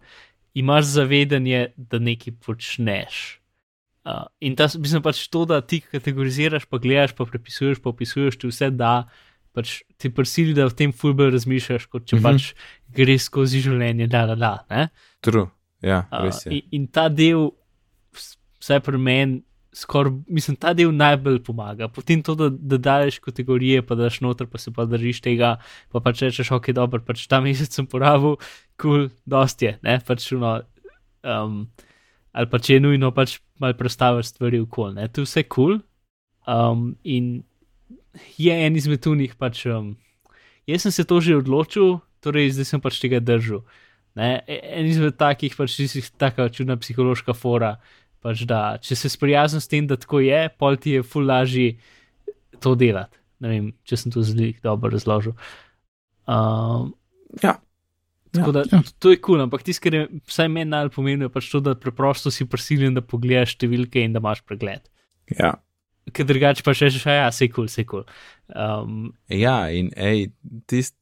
imaš zavedanje, da nekaj počneš. Uh, in ta, mislim pač to, da ti kategoriziraš, pa gledaš, pa prepisuješ, pa opisuješ, ti vse da, pač ti prisili, da v tem fulbr razmišljaš, kot če mm -hmm. pač greš skozi življenje, da, da, da. Ne? True, ja, Uh, res je. in, in ta del, vs- vsaj pri meni, skoraj, mislim, ta del najbolj pomaga. Potem to, da, da daš kategorije, pa daš noter, pa se pa držiš tega, pa pač rečeš, ok, dobro, pač ta mesec sem porabil, kul, cool, dost je, ne, pač uno. Um, ali pa če je nujno, pač malo prestaviš stvari v kol, ne, to je vse kul. Cool. Um, in je en izmed tunih, pač. Um, jaz sem se to že odločil, torej zdaj sem pač tega držal. Ne, e- en izmed takih, pač tistih, taka čudna psihološka fora, pač da če se sprijaznim s tem, da tako je, pol ti je ful lažji to delati. Ne vem, če sem to zelo dobro razložil. Um, Ja. Tako da ja. to je kul, cool, ampak tisto, kar je vsaj meni najbolj pomembno, je pač to, da preprosto si prisiljen, da pogledaš številke in da imaš pregled. Ja. Ker drugače pa še rečeš, ja, se kul, se kul. Um, Ja, in ej, tist,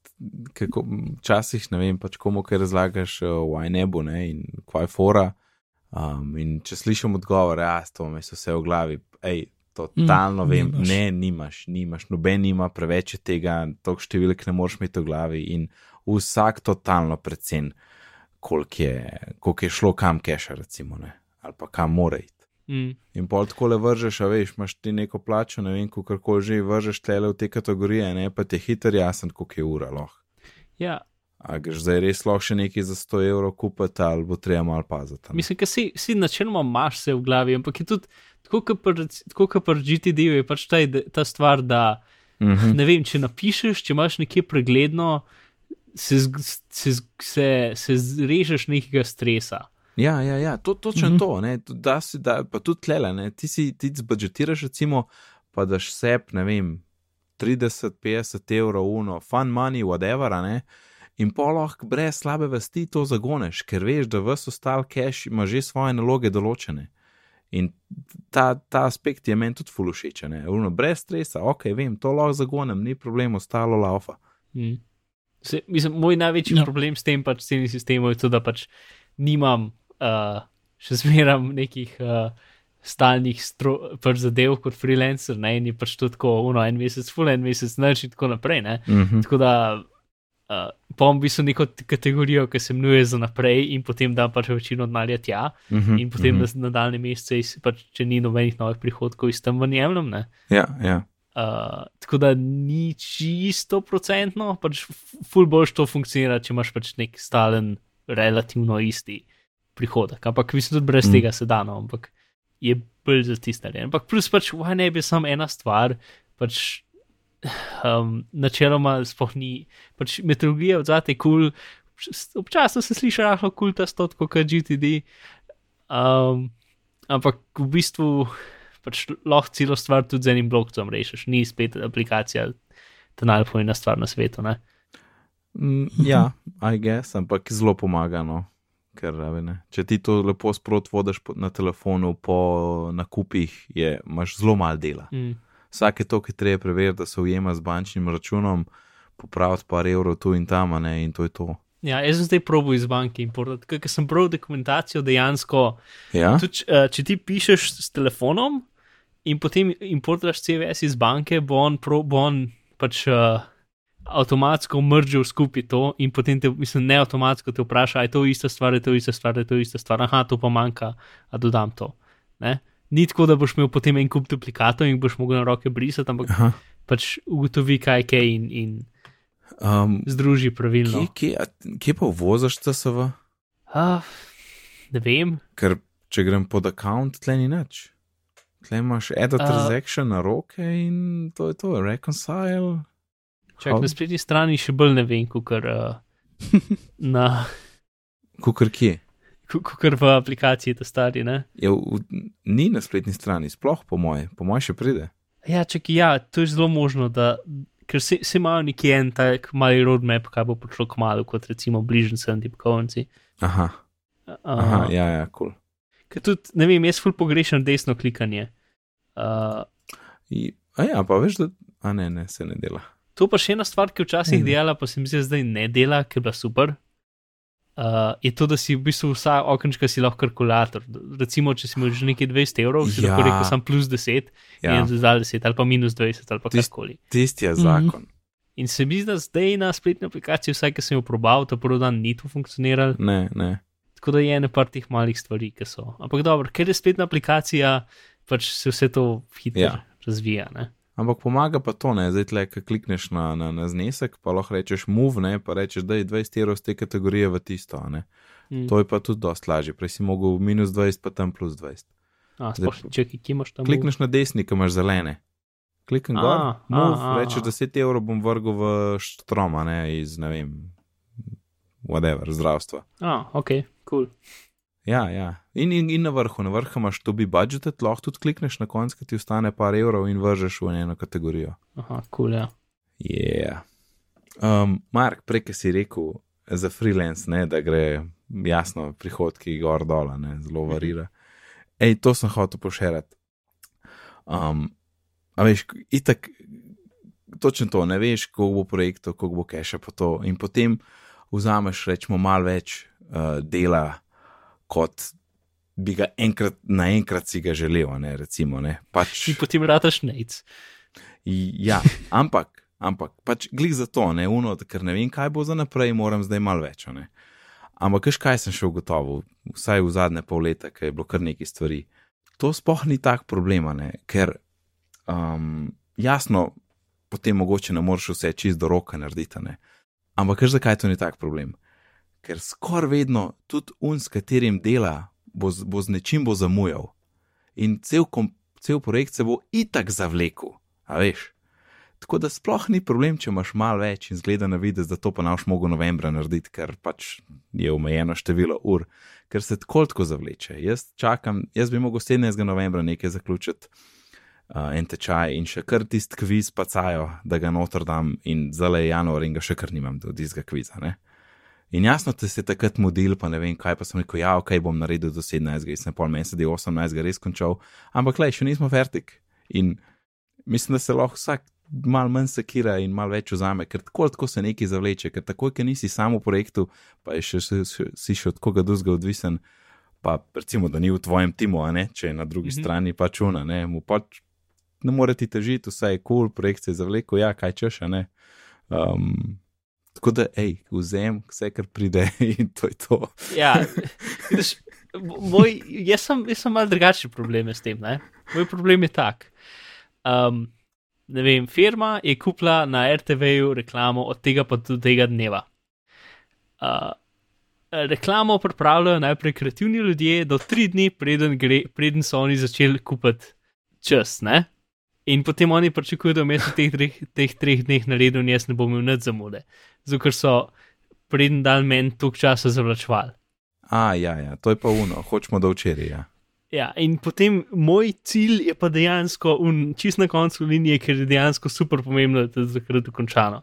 kako včasih ne vem, pač komu kaj razlagaš uh, v iNebu ne, in kvaj fora. Um, in če slišim odgovor, ja, to me so vse v glavi, ej, totalno Mm, vem, nimaš. ne, nimaš, nimaš, noben nima, preveč je tega, toliko številk ne moreš imeti v glavi in vsak totalno predcen, koliko je, koliko je šlo kam keša, recimo, ne, ali pa kam mora iti. mm, In pol tako le vržeš, a veš, imaš ti neko plačo, ne vem, kako že vržeš tele v te kategorije, ne pa ti je hiter jasen, koliko je ura lahko. ja, A greš zdaj res lahko še nekaj za 100 evrov kupiti ali bo treba malo paziti. ne? Mislim, da si, si načeloma imaš vse v glavi, ampak je tudi tako, kot pri, GTD-ju, je pač ta, ta stvar, da Mhm. ne vem, če napišeš, če imaš nekje pregledno, se, se, se, se zrežeš nekega stresa. Ja, ja, ja, to, točno mm -hmm. to, ne, da si, da, pa tudi tlele, ne, ti si, ti zbudžetiraš recimo, pa daš sep, ne vem, 30-50 evrov uno, fun money, whatever, ne, in pa lahko brez slabe vesti to zagoneš, ker veš, da vse ostal cache ima že svoje naloge določene. In ta, ta aspekt je meni tudi fulušeč, ne, uno, brez stresa, ok, vem, to lahko zagonem, ni problem, ostalo laufa. Mm. Se, mislim, moj največji ja. problem s tem pač s tem sistemom je to, da pač nimam uh, še zmeram nekih uh, stalnih stro, pač zadev kot freelancer, ne, in je pač to tako, uno, en mesec, full en mesec, noč in tako naprej, ne. Mhm. Tako da uh, bom v bistvu neko kategorijo, ki se imenuje za naprej in potem dam pač večino denarja tja Mhm. in potem Mhm. mm -hmm. na nadaljne mesece, iz- pač, če ni nobenih novih prihodkov, iz tam ven jemljem. Ja, ja. Uh, tako da ni čisto procentno, pač ful boljš to funkcionira, če imaš pač nek stalen, relativno isti prihodek. Ampak mislim, tudi brez Mm. tega se da, no, ampak je bolj za tiste narejen. Ampak plus pač, why ne bi samo ena stvar, pač um, načeloma sploh ni, pač meteorologija odzate je kul, cool, občasno se sliši rahlo kultasto, kot GTD. Um, ampak v bistvu pač lahko celo stvar tudi z enim blokom rešiš, ni spet aplikacija, ta najpomembnejša stvar na svetu. Ne? Mm, ja, I guess, ampak zelo pomaga. No. Ker, ne, če ti to lepo sprot vodiš na telefonu po nakupih, je, imaš zelo malo dela. Mm. Vsake to, ki treba preveriti, da se ujema z bančnim računom, popraviti par evrov tu in tam, ne, in to je to. Ja, jaz sem zdaj probo iz banke importirati, ker sem prav dokumentacijo dejansko. Ja? Tudi, uh, če ti pišeš s telefonom in potem importiraš CVS iz banke, bo on, pro, bo on pač. Uh, avtomatsko mržil skupaj to in potem te, mislim, ne avtomatsko te vpraša, je to ista stvar, je to ista stvar, je to ista stvar, aha, to pa manjka, a dodam to. Ne? Ni tako, da boš imel potem en kup duplikatov in boš mogel na roke brisati, ampak Aha. pač ugotovi, kaj je kaj in, in Um, združi pravilno. kje, kje, kje pa voziš CSV? Uh, ne vem, Ker če grem pod account, tle ni nič. Tle imaš edit A- transaction na roke in to je to, reconcile. čak na spletni strani še bolj ne vem, kot uh, na. Kukor kje. Kot v aplikaciji, ta stari. Ne? Je, v, ni na spletni strani, sploh po moje, po moje še pride. Ja, čak, ja, to je zelo možno, da, ker se, se imajo nekje en tak mali roadmap, kaj bo prišlo k malu, kot recimo bližnji sem tipkovnici. Aha, Uh, aha ja, ja, kul. Cool. Ker tudi, ne vem, jaz ful pogrešam desno klikanje. Uh, I- A ja, pa veš, da. A ne, ne, se ne dela. to pa še ena stvar, ki včasih Mhm. delala, pa se mi zdi, da zdaj ne dela, ker je bila super. Uh, je to, da si v bistvu vsa okenčka si lahko kalkulator. Recimo, če si imel že nekaj 200 evrov, si Ja. lahko rekel sam plus 10 Ja, in zdaj 10 ali pa minus 20 ali pa Tist- karkoli. tisti je Mhm. zakon. In se mi zdi, da zdaj na spletni aplikaciji, vsaj ki sem jo probal, ta prvi dan ni to funkcioniralo. Ne, ne. Tako da je ene par teh malih stvari, ki so. Ampak dobro, ker je spletna aplikacija, pač se vse to hitro Ja. ja. razvija. Ne? Ampak pomaga pa to, ne, zdaj tle, ki klikneš na, na, na znesek, pa lahko rečeš move, ne, pa rečeš, da je 20 evrov z te kategorije v tisto, ne. Mm. To je pa tudi dosti lažje, prej si mogel minus 20, pa tam plus 20. A, zdaj sploh, če ki imaš tam. Klikneš na desni, ki imaš zelene. Klikni gor, a, move, a, rečeš a. 10 evrov bom vrgel v štroma, ne, iz, ne vem, whatever, zdravstva. A, ok, cool. Ja, ja. In, in, in na vrhu, na vrhu imaš to bi budžetet, lahko tudi klikneš na konc, ki ti ostane par evrov in vržeš v eno kategorijo. Aha, cool, ja. Yeah. Um, Mark, prej si rekel za freelance, ne, da gre jasno prihodki gor dol, zelo varira. Ej, to sem hotel pošerati. Um, a veš, itak, točno to, ne veš, koliko bo projektov, koliko bo keša po to. In potem vzameš, rečemo, malo več uh, dela, kot bi ga enkrat, naenkrat si ga želel, ne, recimo, ne. Pač, In potem rataš nec. Ja, ampak, ampak, pač glih za to, ne uno, ker ne vem, kaj bo za naprej, moram zdaj malo več. Ne? Ampak, veš, kaj sem še ugotovil, vsaj v zadnje pol leta, ker je bilo kar nekaj stvari. To sploh ni tak problem, ne? ker um, jasno, potem mogoče ne moreš vse čist do roka narediti. Ne? Ampak, veš, zakaj to ni tak problem? Ker skoraj vedno tudi un, s katerim dela, bo, bo z nečim bo zamujal. In cel, kom, cel projekt se bo itak zavlekel, a veš. Tako da sploh ni problem, če imaš malo več in zgleda na videz, da to pa naš mogo novembra narediti, ker pač je omejeno število ur, ker se tako tako zavleče. Jaz čakam, jaz bi mogel 17. novembra nekaj zaključiti, uh, en tečaj in še kar tisti kviz pacajo, da ga noter dam in zdaj je januar in ga še kar nimam do tistega kviza. Ne? In jasno, te se takrat modil, pa ne vem kaj, pa sem rekel, ja, ok, bom naredil do 17. in sem pol meseca, 18. res končal, ampak le, še nismo fertik. In mislim, da se lahko vsak mal manj sekira in mal več vzame, ker tako tako se nekaj zavleče, ker takoj, ker nisi samo v projektu, pa je še, še, še, si še od koga drugega odvisen, pa recimo, da ni v tvojem timu, a ne, če je na drugi mm -hmm. strani pač una, ne, mu pač ne more ti težiti, vse je kul, cool, projekt se je zavlekel, ja, kaj češ, a ne. Um, tako da, hej, vzem vse, kar pride in to je to. Ja, vidiš, moj, jaz sem, jaz sem mal drugačen problem s tem. Ne? Moj problem je tak. Um, ne vem, firma je kupila na RTV-ju reklamo od tega pa do tega dneva. Uh, reklamo pripravljajo najprej kreativni ljudje, do tri dni, preden, gre, preden so oni začeli kupiti čas. Ne? In potem oni pričakujejo, da vmes v teh, treh- teh treh dneh naredil, in jaz ne bom imel nič zamude. Zato ker so preden dan meni toliko časa zavlačval. A, ja, ja, to je pa uno, hočemo do včeraj. Ja. Ja, in potem moj cilj je pa dejansko un, čist na koncu linije, ker je dejansko super pomembno, da je to takrat dokončano.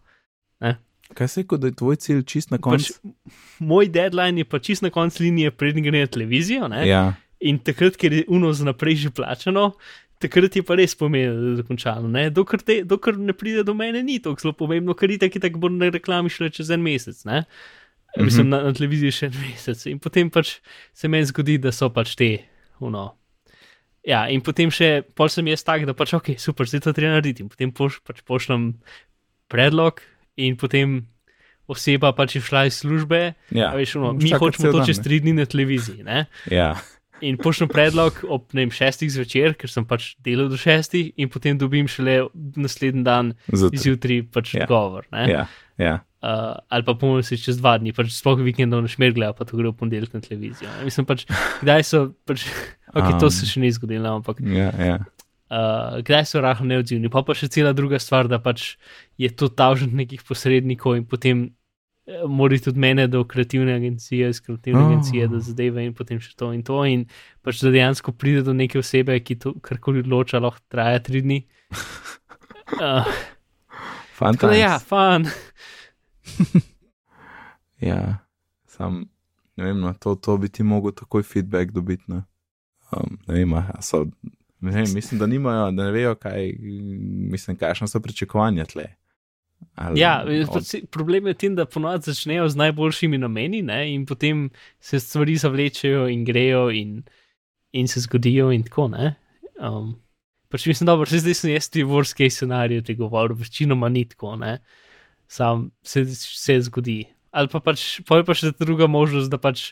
Ne? Kaj se je, kot da je tvoj cilj čist na koncu? Pač, moj deadline je pa čist na koncu linije, preden gre na televizijo. Ne? Ja, In takrat, ker je uno za naprej že plačano, takrat je pa res pomembno, da je dokončano. Ne? Dokler, te, dokler ne pride do mene, ni to zelo pomembno, ker itak je tako bo na reklami šele čez en mesec. Ne? Mhm. Mislim, na, na televiziji še en mesec. In potem pač se meni zgodi, da so pač te, uno. Ja, in potem še, pol sem jaz tak, da pač ok, super, zdaj to treba narediti. In potem poš, pač pošljem predlog, in potem oseba pač je šla iz službe. ja. Veš, Moraš mi hočemo to čez tri dni na televiziji. Ne? ja. In pošljem predlog ob ne vem, šestih zvečer, ker sem pač delal do šestih, in potem dobim šele naslednji dan Zjutraj. pač Ja. yeah. govor. ne. ja, ja. Uh, ali pa pomeni si čez dva dni, pač sploh vikendov ne šmerglejo, pa to gre v ponedeljek na televizijo. ne. Mislim pač, kdaj so, pač, ok, to se še ni zgodilo, no, ampak ja, ja. uh, kdaj so rahlo neodzivni. Pa pa še cela druga stvar, da pač je to tavžent nekih posrednikov in potem mora tudi mene do kreativne agencije, iz kreativne Oh. agencije, da zadeve in potem še to in to. In pač da dejansko pride do neke osebe, ki to karkoli odloča, lahko traja tri dni. Uh, tako da ja, Fantastično. fan. Ja, sam, ne vem, no, to, to bi ti mogel takoj feedback dobiti. Ne, um, ne vem, so, ne vem, mislim, da nimajo, da ne vejo, kaj, mislim, kakšno so pričakovanja tle. Ali, Ja, od- si- problem je v tem, da ponovadi začnejo z najboljšimi nameni ne, in potem se stvari zavlečejo in grejo in, in se zgodijo in tako. Ne. Um, pač mislim, da zdaj sem jaz ti worst case scenarij te govoril, večinoma ni tako, ne. sam se, se zgodi. Ali pa pač, pol pa še druga možnost, da pač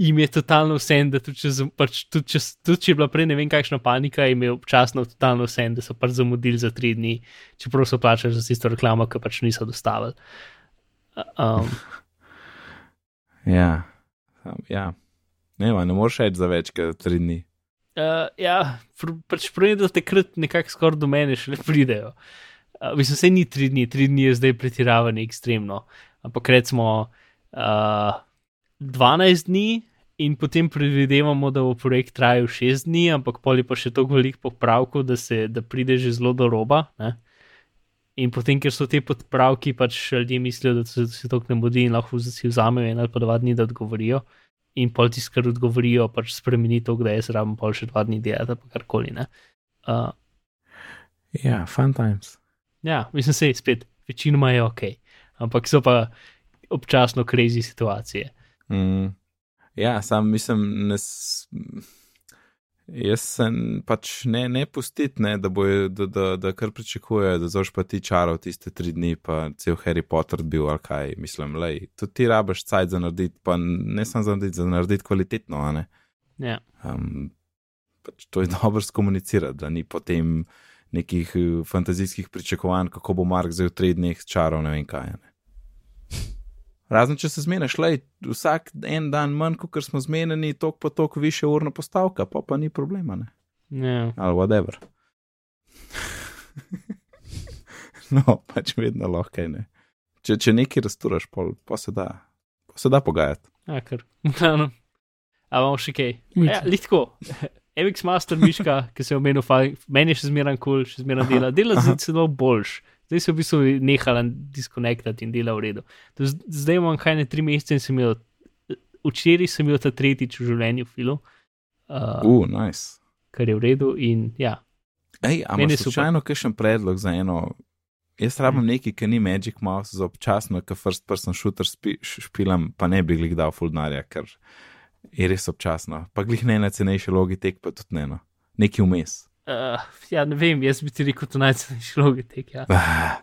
jim je totalno vse, da tudi če, pač, tudi, če, tudi če je bila prej ne vem kakšna panika, jim je občasno totalno vse, da so pač zamudili za tri dni, čeprav so plačali za isto reklamo, ki pač niso dostavili. Um, Ja, ja. Ne, ne moreš reči za več kot tri dni. uh, ja, pr, pač pravi, da takrat nekako skoraj do mene šele pridejo. Uh, mislim, se ni tri dni, tri dni je zdaj pretiravanje ekstremno, ampak recimo uh, 12 dni. In potem predvidevamo, da bo projekt trajal 6 dni, ampak poli pa še toliko velikih popravkov, da, se, da pride že zelo do roba. Ne? In potem, ker so te podpravki, pač ljudje mislijo, da se, se to ne mudi in lahko si vzamejo en ali pa dva dni, da odgovorijo. In pol tisti, kar odgovorijo, pač spremeni to, da je zraven pol še dva dni delati, pa karkoli. ne. Uh, Ja, fun times. ja, mislim, se spet, večinoma je ok, ampak so pa občasno krizi situacije. Mm. Ja, sam mislim, ne, jaz sem pač ne, ne pustiti, ne, da, bojo, da, da, da kar pričakujejo, da zoš pa ti čarov tiste tri dni, pa cel Harry Potter bil ali kaj. Mislim, lej, tudi ti rabaš cajt za narediti, pa ne samo za narediti, za narediti kvalitetno, a ne. Ja. Um, pač to je dobro skomunicirati, da ni potem nekih eh, fantazijskih pričakovanj, kako bo Mark zdaj v treh dneh čarov, ne vem kaj. Ne. Razen če se zmeniš, lej, vsak en dan manj, kot smo zmenjeni, tok pa tok više urna postavka, pa pa ni problema, ne. Ja. Ali whatever. no, pač vedno lahko, ne. Če, če nekaj razturaš, pol, pa se da, pa se da pogajati. Ja, kar. A imamo še kaj? Ja, litko. MX Master Miška, ki se je omenil, meni je še zmeraj kul, cool, še zmeraj dela. Dela celo boljš. Zdaj se v bistvu nehala diskonektati in dela v redu. Zdaj imam kaj ne tri mesece in sem imel, včeraj sem imel ta tretjič v življenju filu, uh, Uh, nice. kar je v redu in ja. Ej, a Meni imaš je super. slučajno kakšen predlog za eno? Jaz rabim nekaj, ki ni Magic Mouse, za občasno, ki first person shooter spi, špilam, pa ne bi glih dal fulnarja, ker je res občasno. Pa glih ne najcenejši logitek, pa tudi ne eno. Nekaj vmes. Uh, ja, ne vem, jaz bi ti rekel, to najcenejši logitek. Ja. Ah,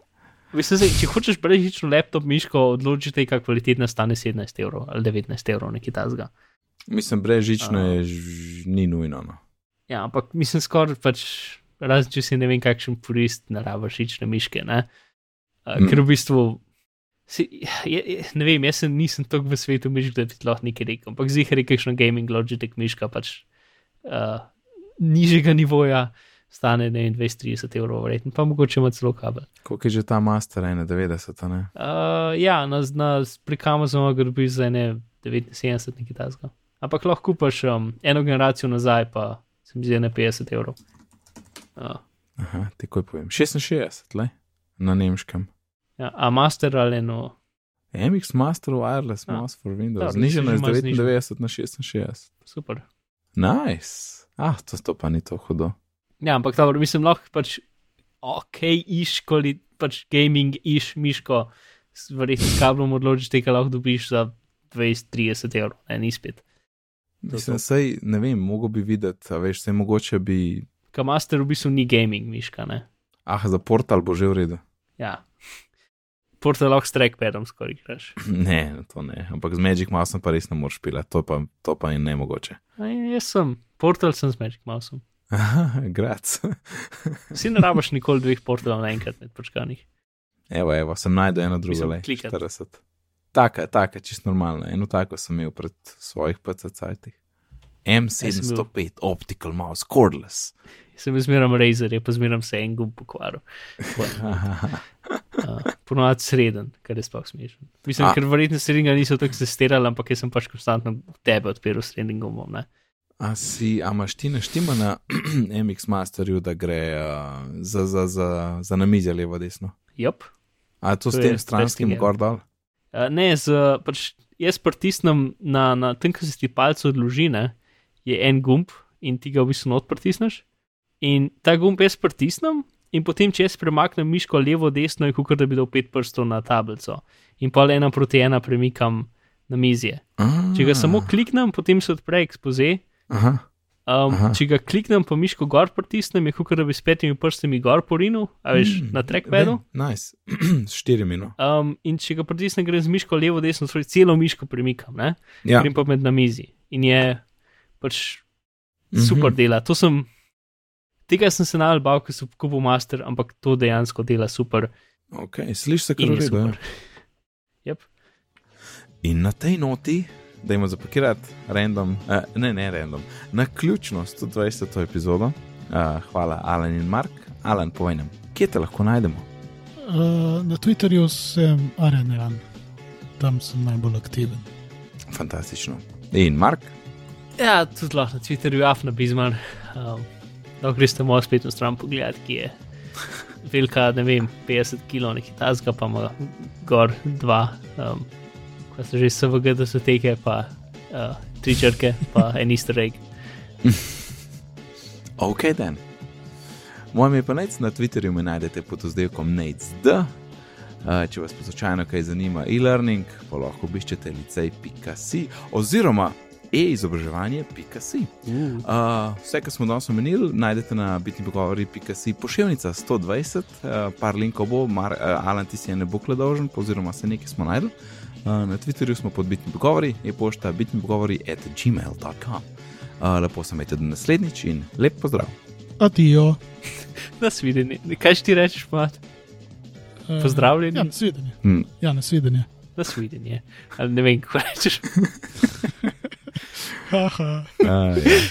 Mislim, zdaj, če hočeš brežično laptop miško, odločite, kakšna kvalitetna stane 17 evrov ali 19 evrov, nekaj tasga. mislim, brežično je ž, ni nujno. No. Ja, ampak mislim skoraj pač, razen če si ne vem, kakšen purist narava žične miške. Ne? Uh, Mm. ker v bistvu, si, je, je, ne vem, jaz sem, nisem tako v svetu mišk, da bi lahko nekaj rekel, ampak zihar je kakšna gaming Logitech miška pač uh, nižjega nivoja, stane ne vem, 20-30 evrov, verjetno, pa mogoče ima celo kabel. Koliko je že ta master 91, ne? Uh, ja, na, na, pri Amazoну ga dobiš za ne 79 nekaj tasga. Ampak lahko kupaš um, eno generacijo nazaj, pa se mi zdi ne 50 evrov. Uh, Aha, tako povem. 66, le, na nemškem. ja, a master ali eno. MX Master Wireless Ja. Mouse for Windows, zniženo je z si že malo 99 na 66. Super. Nice. Ah, to, to pa ni to hudo. Ja, ampak dobro, mislim, lahko pač ok, iš, koli pač gaming, iš, miško, s- verjetno s kablom odločiš, tega lahko dobiš za 20-30 evrov, en izpit. Mislim, sej, ne vem, mogo bi videti, a veš, se mogoče bi. Kamaster v bistvu ni gaming miška, ne. Ah, za portal bo že v redu. Ja. Portal lahko s trackpadom skoraj igraš. Ne, to ne, ampak z Magic Mouseom pa res ne moreš pilati, to pa, to pa je nemogoče. A Jaz sem, portal sem z Magic Mouseom. Aha, grac. Vsi ne rabaš nikoli dveh portalov naenkrat med počkanjih. Evo, evo, sem najdel eno drugo, le klikati. 40. Taka, taka, čist normalna. Eno tako sem imel pred svojih PC-cajtih. M705 Optical Mouse Cordless. Sem izmeram Razer, je pa zmeram se en gumb pokvaril. Uh, Ponovadi sreden, kar je sploh smešen. Mislim, A. Ker verjetno srednjega niso tako testirali, ampak jaz sem pač konstantno tebe odpiral s srednjim gumbom. Ne? A si, a imaš ti naštima na MX Masterju, da gre uh, za, za, za, za namizje levo, desno? Jop. A to, To s tem stranskim ja. gor dol? Uh, ne, z, pač jaz pritisnem na, na tem, kar se ti palce odloži, ne, je en gumb in ti ga v bistvu not pritisneš. In ta gumb jaz pritisnem, in potem, če jaz premaknem miško levo, desno, je kot da bi dal pet prstov na tablico. In pa ena proti ena premikam na mizje. Če ga samo kliknem, potem se odpre ekspoze. Aha, Um, Aha. če ga kliknem, pa miško gor pritisnem, je kot da bi s petimi prstami gor porinil, a veš, Mm, na trackpadu. vem, Nice, s štirimi. No. Um, in če ga pritisnem, gre z miško levo, desno, torej celo miško premikam. Ne? Ja, grem pa med na mizi. In je pač super Mhm. dela. To sem, tega sem se najbolj bal, ker sem kupil master, ampak to dejansko dela super. okay, slišiš se kar. Ja. super. Yep. In na tej noti, da jim zapakirati random, uh, ne, ne random, na ključno 120. epizodo. Uh, hvala, Alan in Mark. Alan, povej nam, kje te lahko najdemo? Uh, na Twitterju sem areneran, tam sem najbolj aktiven. Fantastično. In Mark, Ja, tudi lahko na Twitterju, afna bizman. Um, da greste mojo spletno stran pogledati, ki je velika, ne vem, 50 kg nekaj tazga, pa ima gor dva, um, ko se že SVG, da so teke, pa uh, tri črke, pa en easter egg. ok, dan. Moje ime je pa Nec, na Twitterju me najdete pod oddelkom NECD. Uh, če vas pa slučajno kaj zanima e-learning, pa lahko obiščete licej.si oziroma e-izobraževanje.si. Uh. Uh, vse, kar smo danes omenili, najdete na bitni pogovori.si pošiljnica 120, uh, par linkov bo, Mar, uh, Alan, ti si je ne bo kledožen, oziroma se nekaj smo najdli. Uh, na Twitterju smo pod bitni pogovori, je pošta bitni pogovori at gmail.com. Uh, lepo se imejte do naslednjič in lep pozdrav. Adijo. Nasvidenje. Kaj ti rečeš, mat? Uh, Pozdravljeni. Ja, nasvidenje. Hm. Ja, nasvidenje. Nasvidenje. Ali ne vem, kako rečeš. Haha. Uh, ja.